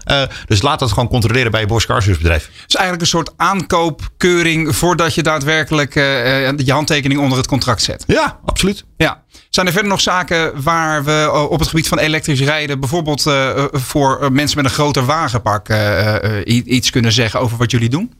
Dus laat dat gewoon controleren bij je Bosch Car Service bedrijf. Het is eigenlijk een soort aankoopkeuring voordat je daadwerklijk uh, je handtekening onder het contract zet. Ja, absoluut. Ja. Zijn er verder nog zaken waar we eh, op het gebied van elektrisch rijden, bijvoorbeeld uh, voor mensen met een groter wagenpark, uh, iets kunnen zeggen over wat jullie doen?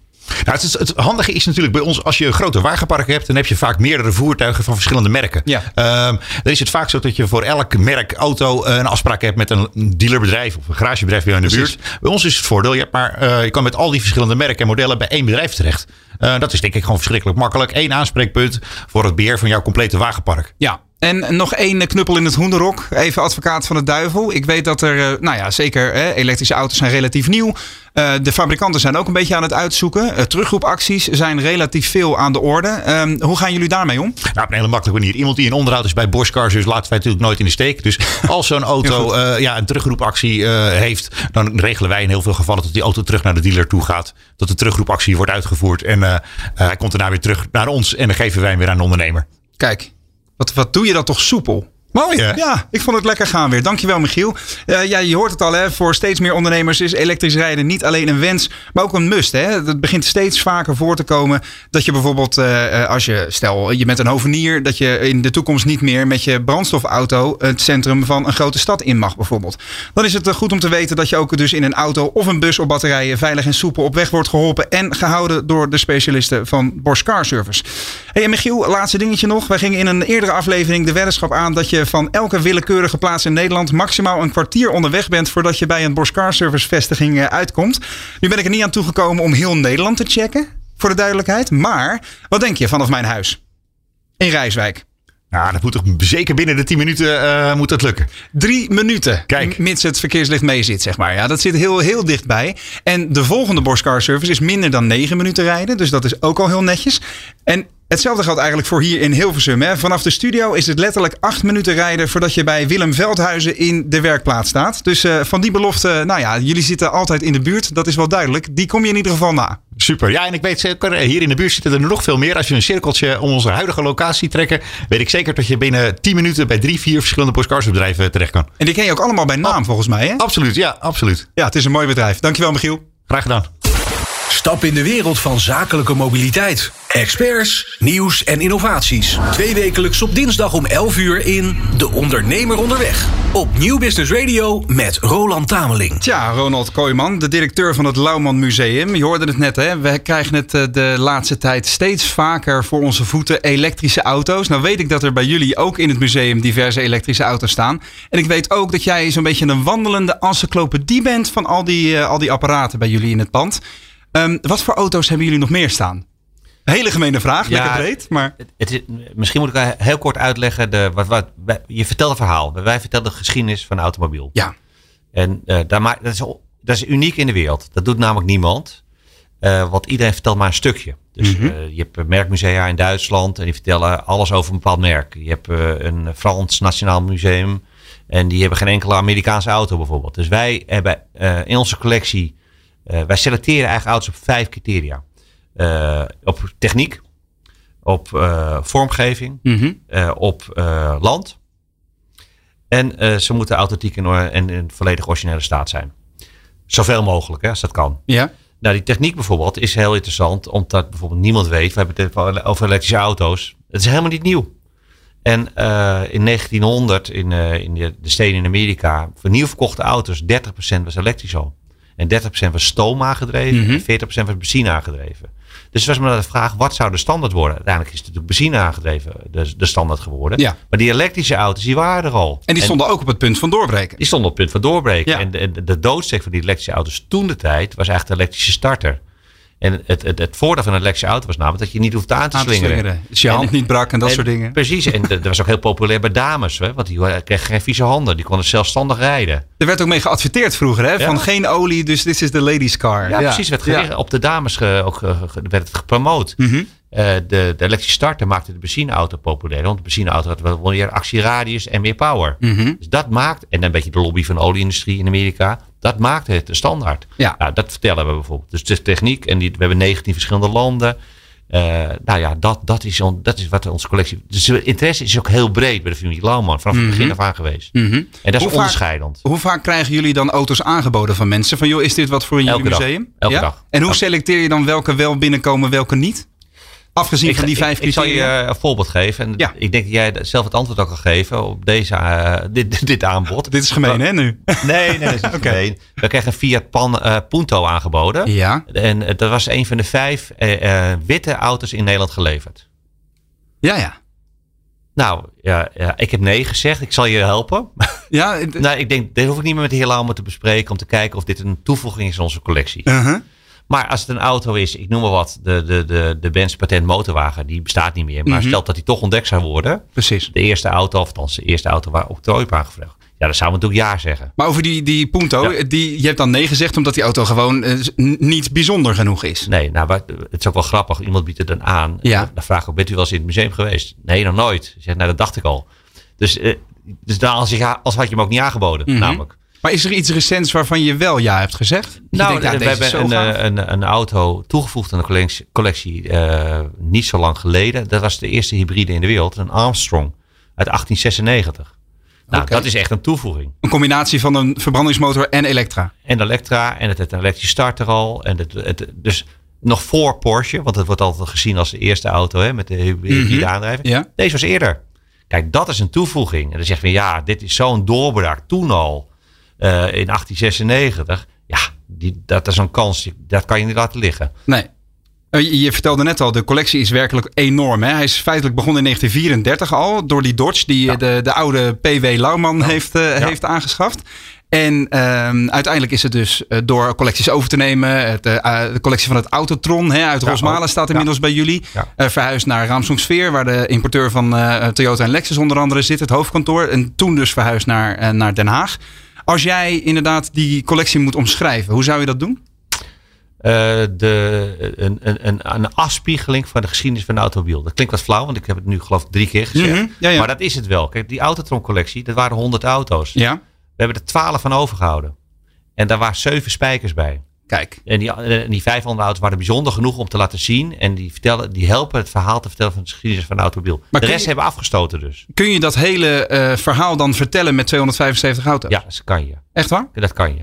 Nou, het, het, handige is natuurlijk bij ons, als je een grote wagenpark hebt, dan heb je vaak meerdere voertuigen van verschillende merken. Ja. Um, dan is het vaak zo dat je voor elk merk auto een afspraak hebt met een dealerbedrijf of een garagebedrijf bij jou in de buurt. Bij ons is het voordeel, je, hebt maar, uh, je kan met al die verschillende merken en modellen bij één bedrijf terecht. Uh, dat is denk ik gewoon verschrikkelijk makkelijk. Eén aanspreekpunt voor het beheer van jouw complete wagenpark. Ja, en nog één knuppel in het hoenderok. Even advocaat van de duivel. Ik weet dat er, eh, nou ja, zeker hè, elektrische auto's zijn relatief nieuw. Uh, de fabrikanten zijn ook een beetje aan het uitzoeken. Uh, teruggroepacties zijn relatief veel aan de orde. Uh, hoe gaan jullie daarmee om? Nou, op een hele makkelijke manier. Iemand die in onderhoud is bij Bosch Cars, dus laten wij natuurlijk nooit in de steek. Dus als zo'n *laughs* auto ja, een teruggroepactie heeft, dan regelen wij in heel veel gevallen dat die auto terug naar de dealer toe gaat. Dat de teruggroepactie wordt uitgevoerd en hij komt daarna weer terug naar ons en dan geven wij hem weer aan de ondernemer. Kijk, wat, doe je dat toch soepel? Mooi hè? Ja, ik vond het lekker gaan weer. Dankjewel Michiel. Uh, ja, je hoort het al hè. Voor steeds meer ondernemers is elektrisch rijden niet alleen een wens, maar ook een must. Hè. Het begint steeds vaker voor te komen dat je bijvoorbeeld uh, als je, stel je bent een hovenier, dat je in de toekomst niet meer met je brandstofauto het centrum van een grote stad in mag bijvoorbeeld. Dan is het goed om te weten dat je ook dus in een auto of een bus op batterijen veilig en soepel op weg wordt geholpen en gehouden door de specialisten van Bosch Car Service. Hey, en Michiel, laatste dingetje nog. Wij gingen in een eerdere aflevering de weddenschap aan dat je van elke willekeurige plaats in Nederland maximaal een kwartier onderweg bent voordat je bij een Bosch Car Service vestiging eh, uitkomt. Nu ben ik er niet aan toegekomen om heel Nederland te checken, voor de duidelijkheid. Maar wat denk je vanaf mijn huis? In Rijswijk. Nou, dat moet toch zeker binnen de 10 minuten uh, moet dat lukken. Drie minuten. Kijk. Mits het verkeerslicht mee zit, zeg maar. Ja, dat zit heel, heel dichtbij. En de volgende Bosch Car Service is minder dan 9 minuten rijden. Dus dat is ook al heel netjes. En Hetzelfde geldt eigenlijk voor hier in Hilversum. Hè. Vanaf de studio is het letterlijk acht minuten rijden voordat je bij Willem Veldhuizen in de werkplaats staat. Dus uh, van die belofte, nou ja, jullie zitten altijd in de buurt. Dat is wel duidelijk. Die kom je in ieder geval na. Super. Ja, en ik weet zeker, hier in de buurt zitten er nog veel meer. Als je een cirkeltje om onze huidige locatie trekken, weet ik zeker dat je binnen 10 minuten bij drie, vier verschillende postcardsbedrijven terecht kan. En die ken je ook allemaal bij naam, volgens mij, hè? Absoluut, ja, absoluut. Ja, het is een mooi bedrijf. Dankjewel, Michiel. Graag gedaan. Stap in de wereld van zakelijke mobiliteit. Experts, nieuws en innovaties. Twee wekelijks op dinsdag om 11 uur in De Ondernemer Onderweg. Op Nieuw Business Radio met Roland Tameling. Tja, Ronald Kooijman, de directeur van het Lauwman Museum. Je hoorde het net, hè? We krijgen het eh, de laatste tijd steeds vaker voor onze voeten elektrische auto's. Nou weet ik dat er bij jullie ook in het museum diverse elektrische auto's staan. En ik weet ook dat jij zo'n beetje een wandelende encyclopedie bent van al die, uh, al die apparaten bij jullie in het pand. Um, wat voor auto's hebben jullie nog meer staan? Een hele gemene vraag, ja, lekker breed. Maar... Het, het is, misschien moet ik heel kort uitleggen. De, wat, wat, je vertelt een verhaal. Wij vertellen de geschiedenis van de automobiel. Ja. En uh, daar dat, is, dat is uniek in de wereld. Dat doet namelijk niemand. Uh, want iedereen vertelt maar een stukje. Dus mm -hmm. uh, je hebt merkmusea in Duitsland. En die vertellen alles over een bepaald merk. Je hebt een Frans Nationaal Museum. En die hebben geen enkele Amerikaanse auto bijvoorbeeld. Dus wij hebben in onze collectie... wij selecteren eigenlijk auto's op vijf criteria. Uh, op techniek, op uh, vormgeving, Mhm. mm -hmm. op land. En ze moeten authentiek en, en in volledig originele staat zijn. Zoveel mogelijk, hè, als dat kan. Ja. Nou, die techniek bijvoorbeeld is heel interessant, omdat bijvoorbeeld niemand weet. We hebben het over elektrische auto's. Het is helemaal niet nieuw. En in 1900 in, in de, de steden in Amerika, voor nieuw verkochte auto's, 30% was elektrisch al. En 30% was stoom aangedreven Mhm. en 40% was benzine aangedreven. Dus het was maar de vraag, wat zou de standaard worden? Uiteindelijk is het natuurlijk benzine aangedreven, de, de standaard geworden. Ja. Maar die elektrische auto's, die waren er al. En die stonden ook op het punt van doorbreken. Die stonden op het punt van doorbreken. Ja. En de, de, de doodsteek van die elektrische auto's toen de tijd was eigenlijk de elektrische starter. En het, het, het voordeel van een elektrische auto was namelijk dat je niet hoeft aan te Aan te slingeren. Dus je hand En- niet brak en dat en- soort dingen. Precies, en dat was ook heel populair bij dames. Hè? Want die kregen geen vieze handen. Die konden zelfstandig rijden. Er werd ook mee geadverteerd vroeger, hè? Ja. Van geen olie, dus dit is de ladies car. Ja, precies. Werd Op de dames ge- ook, ge- ge- werd het gepromoot. Eh, de, de elektrische starter maakte de benzineauto populair. Want de benzineauto had wel meer actieradius en meer power. Mhm. Dus dat maakt, en een beetje de lobby van de olieindustrie in Amerika, dat maakte het de standaard. Ja. Nou, dat vertellen we bijvoorbeeld. Dus de techniek, en die, we hebben 19 verschillende landen. Uh, nou ja, dat, dat, is on, dat is wat onze collectie. Dus de interesse is ook heel breed bij de familie Lauwman. Vanaf het begin af aan geweest. Mhm. En dat is vaak- onderscheidend. Hoe vaak krijgen jullie dan auto's aangeboden van mensen? Van joh, is dit wat voor in jullie dag. museum? Elke dag. En hoe Elke- selecteer je dan welke wel binnenkomen, welke niet? Afgezien van die vijf ik, ik zal je eh, een voorbeeld geven. En Ja. ik denk dat jij zelf het antwoord ook kan geven op deze, eh, dit, *laughs* dit aanbod. Dit is gemeen, hè, nu? Nee, nee, dat is *laughs* gemeen. We kregen een Fiat Pan, eh, Punto aangeboden. Ja. En dat was een van de vijf witte auto's in Nederland geleverd. Ja, ja. Nou, ja, ja, ik heb nee gezegd. Ik zal je helpen. *laughs* Ja, nou, ik denk, dit hoef ik niet meer met de heer Lauwman te bespreken. Om te kijken of dit een toevoeging is aan onze collectie. uh-huh. Maar als het een auto is, ik noem maar wat, de, de, de, de Benz patent motorwagen, die bestaat niet meer. Maar Mhm. stelt dat die toch ontdekt zou worden. precies. De eerste auto, of althans de eerste auto waar octrooi op aangevraagd. Ja, dan zouden we natuurlijk ja zeggen. Maar over die, die Punto, Ja. die, je hebt dan nee gezegd omdat die auto gewoon eh, niet bijzonder genoeg is. Nee, nou, het is ook wel grappig. Iemand biedt het dan aan. Ja. Dan vraag ik ook, bent u wel eens in het museum geweest? Nee, nog nooit. Ik zeg, nou, dat dacht ik al. Dus, eh, dus dan als, je, als had je hem ook niet aangeboden, Mhm. namelijk. Maar is er iets recents waarvan je wel ja hebt gezegd? Je Nou, denkt, ja, we hebben een, eh, een, een auto toegevoegd aan de collectie, collectie eh, niet zo lang geleden. Dat was de eerste hybride in de wereld, een Armstrong uit 1896. Nou, dat is echt een toevoeging. Een combinatie van een verbrandingsmotor en elektra. En Electra en het, het elektrische starter al. En het, het, dus nog voor Porsche, want het wordt altijd gezien als de eerste auto hè, met de hybride Mhm. aandrijving. Ja. Deze was eerder. Kijk, dat is een toevoeging. En dan zeg je, ja, dit is zo'n doorbraak toen al in 1896. Ja, die, dat is een kans, dat kan je niet laten liggen. Nee. Eh, Je, vertelde net al, de collectie is werkelijk enorm. Hè? Hij is feitelijk begonnen in 1934 al door die Dodge die Ja. eh, de, de oude P.W. Lauwman heeft, eh, heeft aangeschaft. En ehm, uiteindelijk is het dus eh, door collecties over te nemen. Het, eh, eh, de collectie van het Autotron hè, uit Rosmalen staat inmiddels bij jullie. Eh, verhuisd naar Ramsungsfeer, waar de importeur van eh, Toyota en Lexus onder andere zit, het hoofdkantoor. En toen dus verhuisd naar, eh, naar Den Haag. Als jij inderdaad die collectie moet omschrijven, hoe zou je dat doen? Eh, de, een, een, een, een afspiegeling van de geschiedenis van de automobiel. Dat klinkt wat flauw, want ik heb het nu geloof ik drie keer gezegd. Mhm, ja, ja. Maar dat is het wel. Kijk, die Autotron-collectie, dat waren 100 auto's. Ja, We hebben er 12 van overgehouden. En daar waren zeven spijkers bij. Kijk. En die, en die vijf andere auto's waren bijzonder genoeg om te laten zien. En die, vertellen, die helpen het verhaal te vertellen van de geschiedenis van de automobiel. Maar de rest je- hebben afgestoten dus. Kun je dat hele eh, verhaal dan vertellen met 275 auto's? Ja, dat kan je. Echt waar? Dat kan je.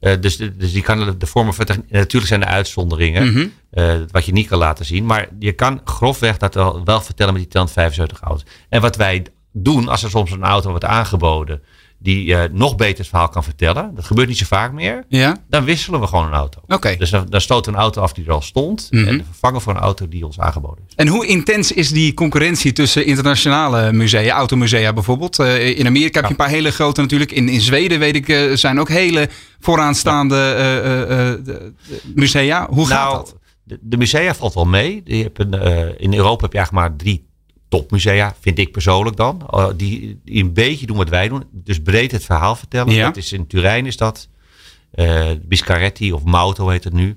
Eh, dus, dus die kan de- vormen van techniek- Natuurlijk zijn er uitzonderingen. Mhm. eh, wat je niet kan laten zien. Maar je kan grofweg dat wel, wel vertellen met die 275 auto's. En wat wij doen, als er soms een auto wordt aangeboden. Die eh, nog beter het verhaal kan vertellen. Dat gebeurt niet zo vaak meer. Ja? Dan wisselen we gewoon een auto. Oké. Dus dan, dan stoten we een auto af die er al stond. Mhm. En vervangen voor een auto die ons aangeboden is. En hoe intens is die concurrentie tussen internationale musea, automusea bijvoorbeeld? Eh, in Amerika heb je een paar hele grote natuurlijk. In, in Zweden weet ik, eh, zijn ook hele vooraanstaande de- de musea. Hoe gaat nou, dat? De, de musea valt wel mee. Je hebt een, in Europa heb je eigenlijk maar drie topmusea, vind ik persoonlijk dan. eh, die, die een beetje doen wat wij doen. Dus breed het verhaal vertellen. Ja. Dat is in Turijn is dat. eh Biscaretti of Mauto heet het nu.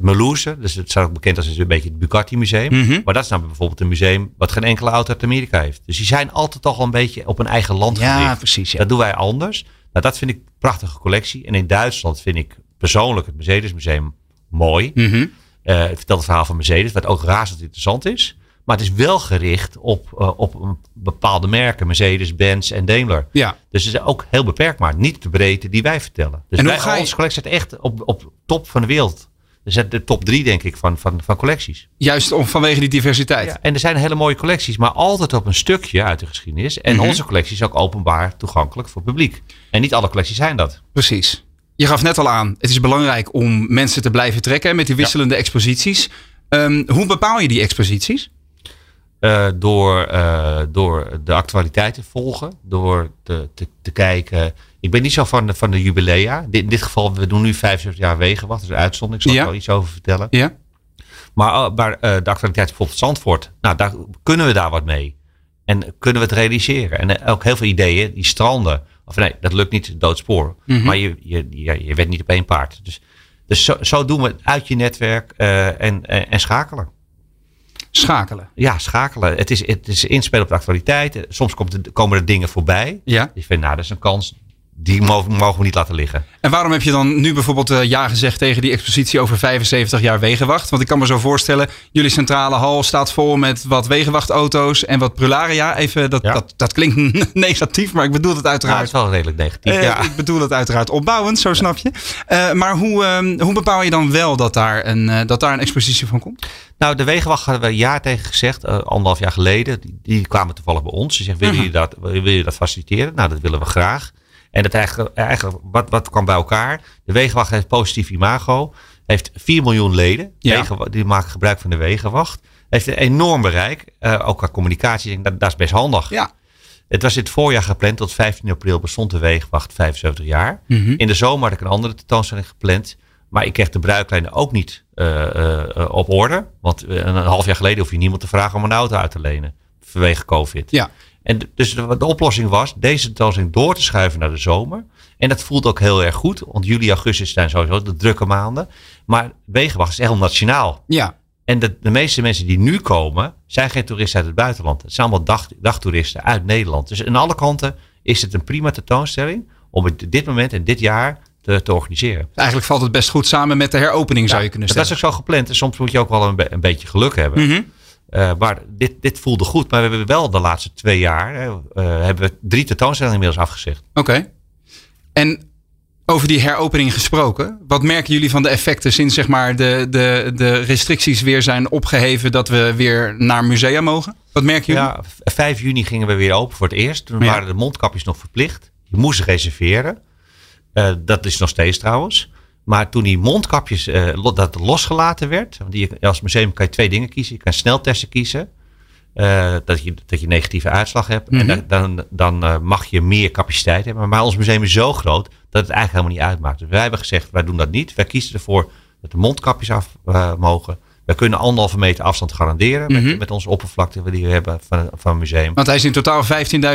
Melouse, dus het staat ook bekend als een beetje het Bugatti Museum. Mhm. Maar dat is nou bijvoorbeeld een museum wat geen enkele auto uit Amerika heeft. Dus die zijn altijd toch wel een beetje op een eigen land Ja, gericht. precies. Ja. Dat doen wij anders. Nou, dat vind ik een prachtige collectie. En in Duitsland vind ik persoonlijk het Mercedes Museum mooi. Mhm. Het vertelt het verhaal van Mercedes, wat ook razend interessant is. Maar het is wel gericht op, eh, op bepaalde merken. Mercedes, Benz en Daimler. ja. Dus het is ook heel beperkt, maar niet de breedte die wij vertellen. Dus En wij, ga je- onze collectie echt op, op top van de wereld. Dus de top drie, denk ik, van, van, van collecties. Juist om, vanwege die diversiteit. Ja, en er zijn hele mooie collecties, maar altijd op een stukje uit de geschiedenis. En Mhm. onze collectie is ook openbaar toegankelijk voor het publiek. En niet alle collecties zijn dat. Precies. Je gaf net al aan, het is belangrijk om mensen te blijven trekken met die wisselende exposities. Ehm, hoe bepaal je die exposities? Eh, door, eh, door de actualiteit te volgen. Door te, te, te kijken. Ik ben niet zo van de, van de jubilea. Dit- In dit geval, we doen nu 75 jaar Wegenwacht. Dat is een uitzondering. Ik zal Ja. er wel iets over vertellen. Ja? Maar, maar eh, de actualiteit bijvoorbeeld Zandvoort. Nou, daar kunnen we daar wat mee. En kunnen we het realiseren. En ook heel veel ideeën die stranden. Of nee, dat lukt niet, doodspoor. Mhm. Maar je, je, je, je niet op één paard. Dus, dus zo, zo doen we het uit je netwerk en, en, en schakelen. Schakelen. Ja, schakelen. Het is, het is inspelen op de actualiteit. Soms komt komen er dingen voorbij. Ja? Je vindt, nou, dat is een kans. Die mogen, we niet laten liggen. En waarom heb je dan nu bijvoorbeeld uh, ja gezegd tegen die expositie over 75 jaar wegenwacht? Want ik kan me zo voorstellen, jullie centrale hal staat vol met wat wegenwachtauto's en wat prularia. Even, dat, dat, dat klinkt *laughs* negatief, maar ik bedoel het uiteraard. Ja, het is wel redelijk negatief. Uh, ja. Ik bedoel het uiteraard opbouwend, zo snap je. Uh, maar hoe, ehm, hoe bepaal je dan wel dat daar, een, dat daar een expositie van komt? Nou, de wegenwacht hadden we een jaar tegen gezegd, anderhalf jaar geleden. Die, die, kwamen toevallig bij ons. Ze zeggen, willen jullie dat, wil je dat faciliteren? Nou, dat willen we graag. En dat eigenlijk, eigenlijk wat, wat kwam bij elkaar? De Wegenwacht heeft positief imago. Heeft 4 miljoen leden. Ja. die maken gebruik van de Wegenwacht. Heeft een enorm bereik. Uh, ook qua communicatie. Dat, dat is best handig. Ja. Het was in het voorjaar gepland. Tot 15 april bestond de Wegenwacht 75 jaar. Mm -hmm. In de zomer had ik een andere tentoonstelling gepland. Maar ik kreeg de bruiklijnen ook niet uh, uh, op orde. Want een half jaar geleden hoef je niemand te vragen om een auto uit te lenen. Vanwege COVID. Ja. En dus de, de, oplossing was deze tentoonstelling door te schuiven naar de zomer. En dat voelt ook heel erg goed. Want juli, augustus zijn sowieso de drukke maanden. Maar Wegenwacht is echt nationaal. Ja. En de, de, meeste mensen die nu komen, zijn geen toeristen uit het buitenland. Het zijn allemaal dag, dagtoeristen uit Nederland. Dus aan alle kanten is het een prima tentoonstelling om het dit moment en dit jaar te, te, organiseren. Eigenlijk valt het best goed samen met de heropening, zou je kunnen zeggen. Dat is ook zo gepland. En soms moet je ook wel een, be een beetje geluk hebben. Mm -hmm. Uh, maar dit, dit voelde goed. Maar we hebben wel de laatste twee jaar uh, hebben we drie tentoonstellingen inmiddels afgezegd. Oké. Okay. En over die heropening gesproken. Wat merken jullie van de effecten sinds zeg maar, de, de, de restricties weer zijn opgeheven dat we weer naar musea mogen? Wat merken jullie? Ja, 5 juni gingen we weer open voor het eerst. Toen ja. waren de mondkapjes nog verplicht. Je moest reserveren. Uh, dat is nog steeds trouwens. Maar toen die mondkapjes uh, dat losgelaten werd, want die, als museum kan je twee dingen kiezen. Je kan sneltesten kiezen, uh, dat, je, dat je negatieve uitslag hebt. Mm -hmm. En dan, dan, dan uh, mag je meer capaciteit hebben. Maar ons museum is zo groot dat het eigenlijk helemaal niet uitmaakt. Dus wij hebben gezegd, wij doen dat niet. Wij kiezen ervoor dat de mondkapjes af mogen. We kunnen anderhalve meter afstand garanderen mm -hmm. met, met onze oppervlakte die we hebben van, van het museum. Want hij is in totaal 15.000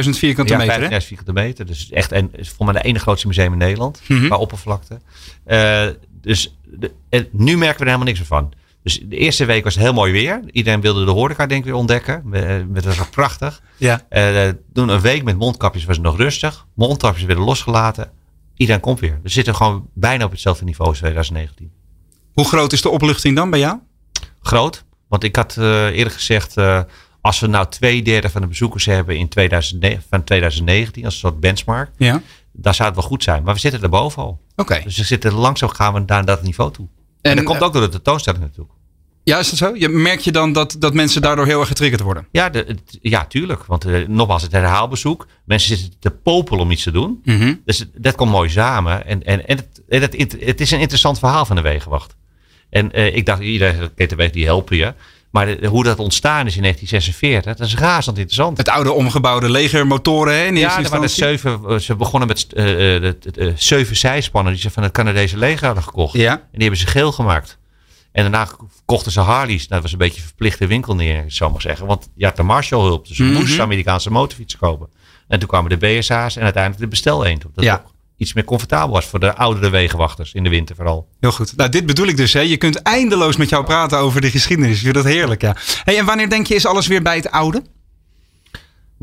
vierkante ja, meter. 15.000 vierkante meter. Dus echt en is voor mij de ene grootste museum in Nederland mm -hmm. qua oppervlakte. Uh, dus de, nu merken we er helemaal niks meer van. Dus de eerste week was het heel mooi weer. Iedereen wilde de horeca denk ik weer ontdekken. Dat was prachtig. Ja. Uh, toen een week met mondkapjes was het nog rustig. Mondkapjes werden losgelaten. Iedereen komt weer. We zitten gewoon bijna op hetzelfde niveau als 2019. Hoe groot is de opluchting dan bij jou? Groot. Want ik had uh, eerder gezegd, uh, als we nou twee derde van de bezoekers hebben in 2009, van 2019 als een soort benchmark, ja. dan zou het wel goed zijn. Maar we zitten er boven al. Okay. Dus we zitten langzaam gaan we naar dat niveau toe. En, en dat komt ook door de tentoonstelling natuurlijk. Ja, is dat zo? Je, merk je dan dat, dat mensen daardoor heel erg getriggerd worden? Ja, de, ja tuurlijk. Want uh, nogmaals, het herhaalbezoek. Mensen zitten te popelen om iets te doen. Mm -hmm. Dus dat komt mooi samen. En, en, en het, het, het, is een interessant verhaal van de Wegenwacht. En uh, ik dacht, iedereen KTW die helpen je. Maar de, hoe dat ontstaan is in 1946, dat is razend interessant. Het oude omgebouwde legermotoren, hè? In ja, er waren zeven, ze begonnen met uh, de, de, zeven zijspannen die ze van het Canadese leger hadden gekocht. Ja. En die hebben ze geel gemaakt. En daarna kochten ze Harleys. Nou, dat was een beetje een verplichte winkel neer, zou maar zeggen. Want je had de Marshall hulp, dus je mm -hmm. moest Amerikaanse motorfietsen kopen. En toen kwamen de BSA's en uiteindelijk de bestel eend. Dat ja. Iets meer comfortabel was voor de oudere wegenwachters in de winter vooral. Heel goed. Nou, dit bedoel ik dus. Hè. Je kunt eindeloos met jou praten over de geschiedenis. Ik vind dat heerlijk, ja. Hey, en wanneer denk je is alles weer bij het oude?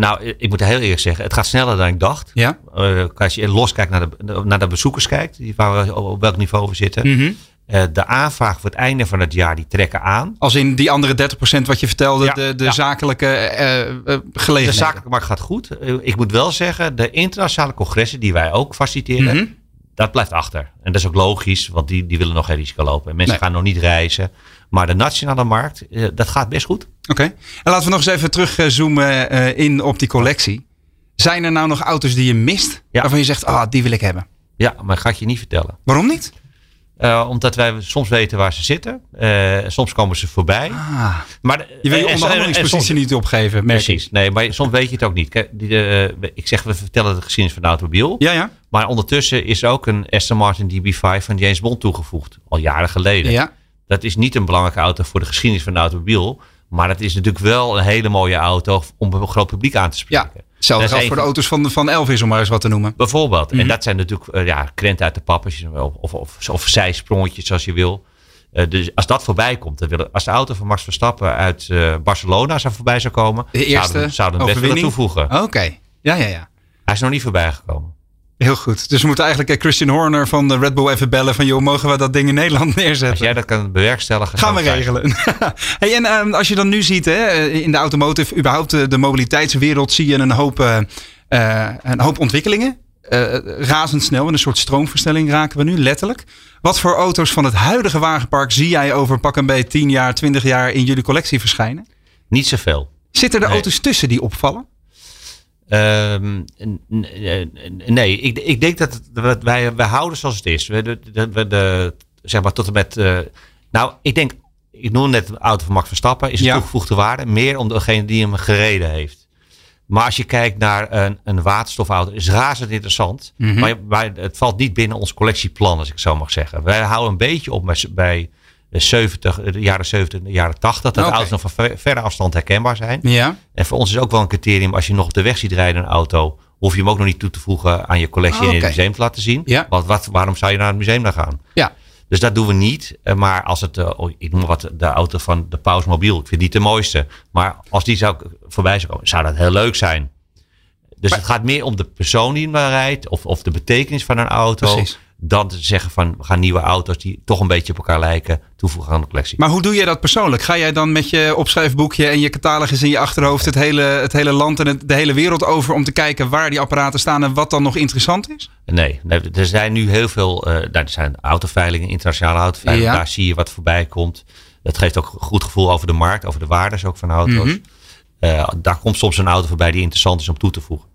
Nou, ik moet heel eerlijk zeggen, het gaat sneller dan ik dacht. Ja. Uh, als je los kijkt naar de, naar de bezoekers kijkt, die waar we, op welk niveau we zitten. Mm -hmm. Uh, de aanvraag voor het einde van het jaar, die trekken aan. Als in die andere 30% wat je vertelde, ja, de, de ja. zakelijke uh, gelegenheden. De zakelijke markt gaat goed. ik moet wel zeggen, de internationale congressen die wij ook faciliteren, Mhm. mm -hmm. dat blijft achter. En dat is ook logisch, want die, die willen nog geen risico lopen. Mensen nee. gaan nog niet reizen. Maar de nationale markt, dat gaat best goed. Oké. Okay. En laten we nog eens even terugzoomen in op die collectie. Zijn er nou nog auto's die je mist, ja. waarvan je zegt, ah, die wil ik hebben? Ja, maar ga ik je niet vertellen. Waarom niet? Uh, omdat wij soms weten waar ze zitten. Uh, soms komen ze voorbij. Ah, maar, je wil je onderhandelingspositie niet opgeven. Precies. Ik. Nee, maar soms weet je het ook niet. Kijk, die, uh, ik zeg, we vertellen de geschiedenis van de automobiel. Ja, ja. Maar ondertussen is ook een Aston Martin DB5 van James Bond toegevoegd. Al jaren geleden. Ja. Dat is niet een belangrijke auto voor de geschiedenis van de automobiel. Maar het is natuurlijk wel een hele mooie auto om een groot publiek aan te spreken. Ja. Hetzelfde geldt voor de auto's van, van Elvis, om maar eens wat te noemen. Bijvoorbeeld. Mm -hmm. En dat zijn natuurlijk uh, ja, krenten uit de pappers of, of, of, of zijsprongetjes als je wil. Uh, dus als dat voorbij komt, dan willen, als de auto van Max Verstappen uit uh, Barcelona zou voorbij zou komen, de eerste zouden, zouden we best willen toevoegen. Oké, okay. ja, ja, ja. Hij is nog niet voorbij gekomen. Heel goed. Dus we moeten eigenlijk eh, Christian Horner van de Red Bull even bellen van joh, mogen we dat ding in Nederland *laughs* neerzetten? Als jij dat kan bewerkstelligen. Gaan we regelen. *laughs* hey, en uh, als je dan nu ziet hè, eh, in de automotive, überhaupt de, de mobiliteitswereld, zie je een hoop, uh, uh, een hoop ontwikkelingen. razendsnel, in een soort stroomversnelling raken we nu, letterlijk. Wat voor auto's van het huidige wagenpark zie jij over pak een beetje 10 jaar, 20 jaar in jullie collectie verschijnen? Niet zoveel. Zitten er nee. auto's tussen die opvallen? Um, nee, ik, ik denk dat wij, wij houden zoals het is. We, de, de, de, zeg maar tot en met. Uh, nou, ik denk, ik noem net de auto van Max Verstappen, is een ja. toegevoegde waarde. Meer om degene die hem gereden heeft. Maar als je kijkt naar een, een waterstofauto, is razend interessant. Mm -hmm. maar, maar, het valt niet binnen ons collectieplan, als ik zo mag zeggen. Wij houden een beetje op bij, bij 70, de jaren 70, de jaren 80. Dat okay. auto's nog van ver, verre afstand herkenbaar zijn. Ja. En voor ons is ook wel een criterium, als je nog op de weg ziet rijden een auto, hoef je hem ook nog niet toe te voegen aan je collectie oh, okay. in het museum te laten zien. Ja. Want wat, waarom zou je naar het museum dan gaan? Ja. Dus dat doen we niet. Maar als het, uh, ik noem wat, de auto van de Paus Mobiel. Ik vind die de mooiste. Maar als die zou voorbij zou komen, zou dat heel leuk zijn. Dus maar, het gaat meer om de persoon die hem rijdt. Of, of de betekenis van een auto. Precies. Dan te zeggen van we gaan nieuwe auto's die toch een beetje op elkaar lijken toevoegen aan de collectie. Maar hoe doe je dat persoonlijk? Ga jij dan met je opschrijfboekje en je catalogus in je achterhoofd het hele, het hele land en het, de hele wereld over om te kijken waar die apparaten staan en wat dan nog interessant is? Nee, nee er zijn nu heel veel. Uh, er zijn autoveilingen, internationale autoveilingen. Ja. Daar zie je wat voorbij komt. Dat geeft ook een goed gevoel over de markt, over de waardes ook van auto's. Mhm. Uh, daar komt soms een auto voorbij die interessant is om toe te voegen.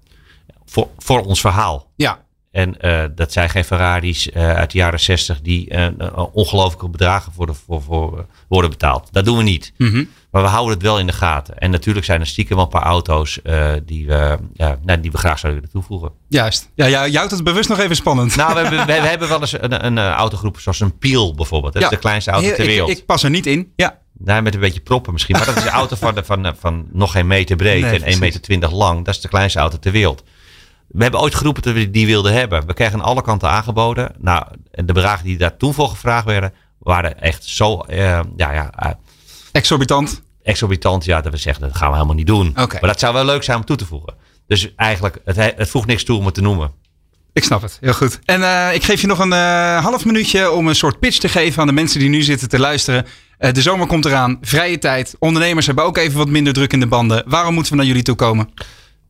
Voor, voor ons verhaal. Ja, En uh, dat zijn geen Ferraris uh, uit de jaren 60 die uh, ongelooflijke bedragen voor, de, voor, voor worden betaald. Dat doen we niet. Mhm. Maar we houden het wel in de gaten. En natuurlijk zijn er stiekem wel een paar auto's die, we, ja, nou, die we graag zouden willen toevoegen. Juist. Ja, ja, je houdt het bewust nog even spannend. Nou, we hebben, we, we hebben wel eens een, een, autogroep zoals een Peel bijvoorbeeld. Dat Ja. is de kleinste auto ter ik, wereld. ik pas er niet in. Ja. Nou, met een beetje proppen misschien. Maar dat is een auto van, van, van nog geen meter breed Nee, en precies. 1,20 meter twintig lang. Dat is de kleinste auto ter wereld. We hebben ooit geroepen dat we die wilden hebben. We kregen aan alle kanten aangeboden. Nou, de bedragen die daar toen voor gevraagd werden, waren echt zo eh, ja, ja, eh, Exorbitant. exorbitant. Ja, dat we zeggen, dat gaan we helemaal niet doen. Maar dat zou wel leuk zijn om toe te voegen. Dus eigenlijk, het, het voegt niks toe om het te noemen. Ik snap het, heel goed. En eh, ik geef je nog een half minuutje om een soort pitch te geven aan de mensen die nu zitten te luisteren. De zomer komt eraan, vrije tijd. Ondernemers hebben ook even wat minder druk in de banden. Waarom moeten we naar jullie toe komen?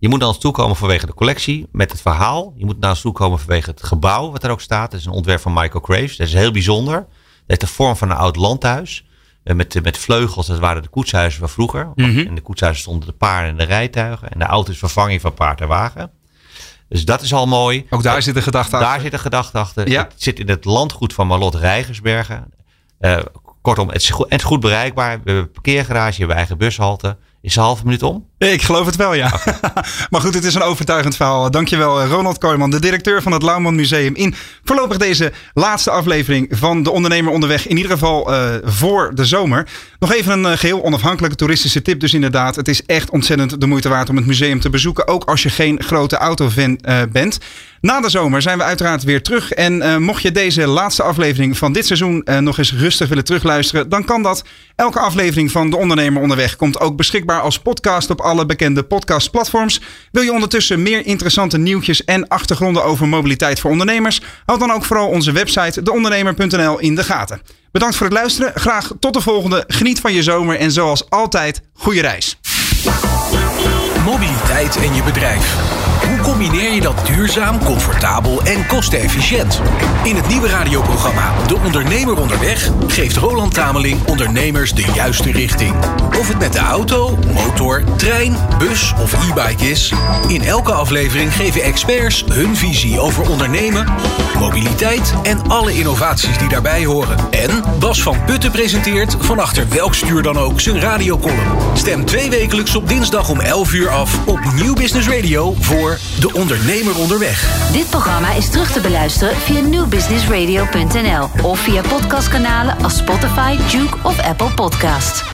Je moet naar ons toe komen vanwege de collectie met het verhaal. Je moet naar ons toe komen vanwege het gebouw wat er ook staat. Dat is een ontwerp van Michael Graves. Dat is heel bijzonder. Dat heeft de vorm van een oud landhuis. Eh, Met, met vleugels, dat waren de koetshuizen van vroeger. Mhm. In de koetshuizen stonden de paarden en de rijtuigen. En de auto is vervanging van paard en wagen. Dus dat is al mooi. Ook daar zit een gedachte achter. Daar zit een gedachte achter. Ja. Het zit in het landgoed van Marlot Rijgersbergen. Eh, kortom, het is, goed, het is goed bereikbaar. We hebben een parkeergarage, we hebben eigen bushalte. Is een halve minuut om? Ik geloof het wel, ja. *laughs* maar goed, het is een overtuigend verhaal. Dankjewel, eh, Ronald Kooijman, de directeur van het Lauwman Museum. In voorlopig deze laatste aflevering van De Ondernemer Onderweg. In ieder geval eh, voor de zomer. Nog even een eh, geheel onafhankelijke toeristische tip dus inderdaad. Het is echt ontzettend de moeite waard om het museum te bezoeken. Ook als je geen grote autofan eh, bent. Na de zomer zijn we uiteraard weer terug. En mocht je deze laatste aflevering van dit seizoen nog eens rustig willen terugluisteren, dan kan dat. Elke aflevering van De Ondernemer Onderweg komt ook beschikbaar als podcast op alle bekende podcastplatforms. Wil je ondertussen meer interessante nieuwtjes en achtergronden over mobiliteit voor ondernemers? Houd dan ook vooral onze website deondernemer.nl in de gaten. Bedankt voor het luisteren. Graag tot de volgende. Geniet van je zomer en zoals altijd, goede reis. Mobiliteit en je bedrijf. Hoe combineer je dat duurzaam, comfortabel en kostenefficiënt? In het nieuwe radioprogramma De Ondernemer Onderweg geeft Roland Tameling ondernemers de juiste richting. Of het met de auto, motor, trein, bus of e-bike is. In elke aflevering geven experts hun visie over ondernemen, mobiliteit en alle innovaties die daarbij horen. En Bas van Putten presenteert van achter welk stuur dan ook zijn radiocolumn. Stem twee wekelijks op dinsdag om 11 uur op Nieuw Business Radio voor De Ondernemer Onderweg. Dit programma is terug te beluisteren via newbusinessradio.nl of via podcastkanalen als Spotify, Duke of Apple Podcasts.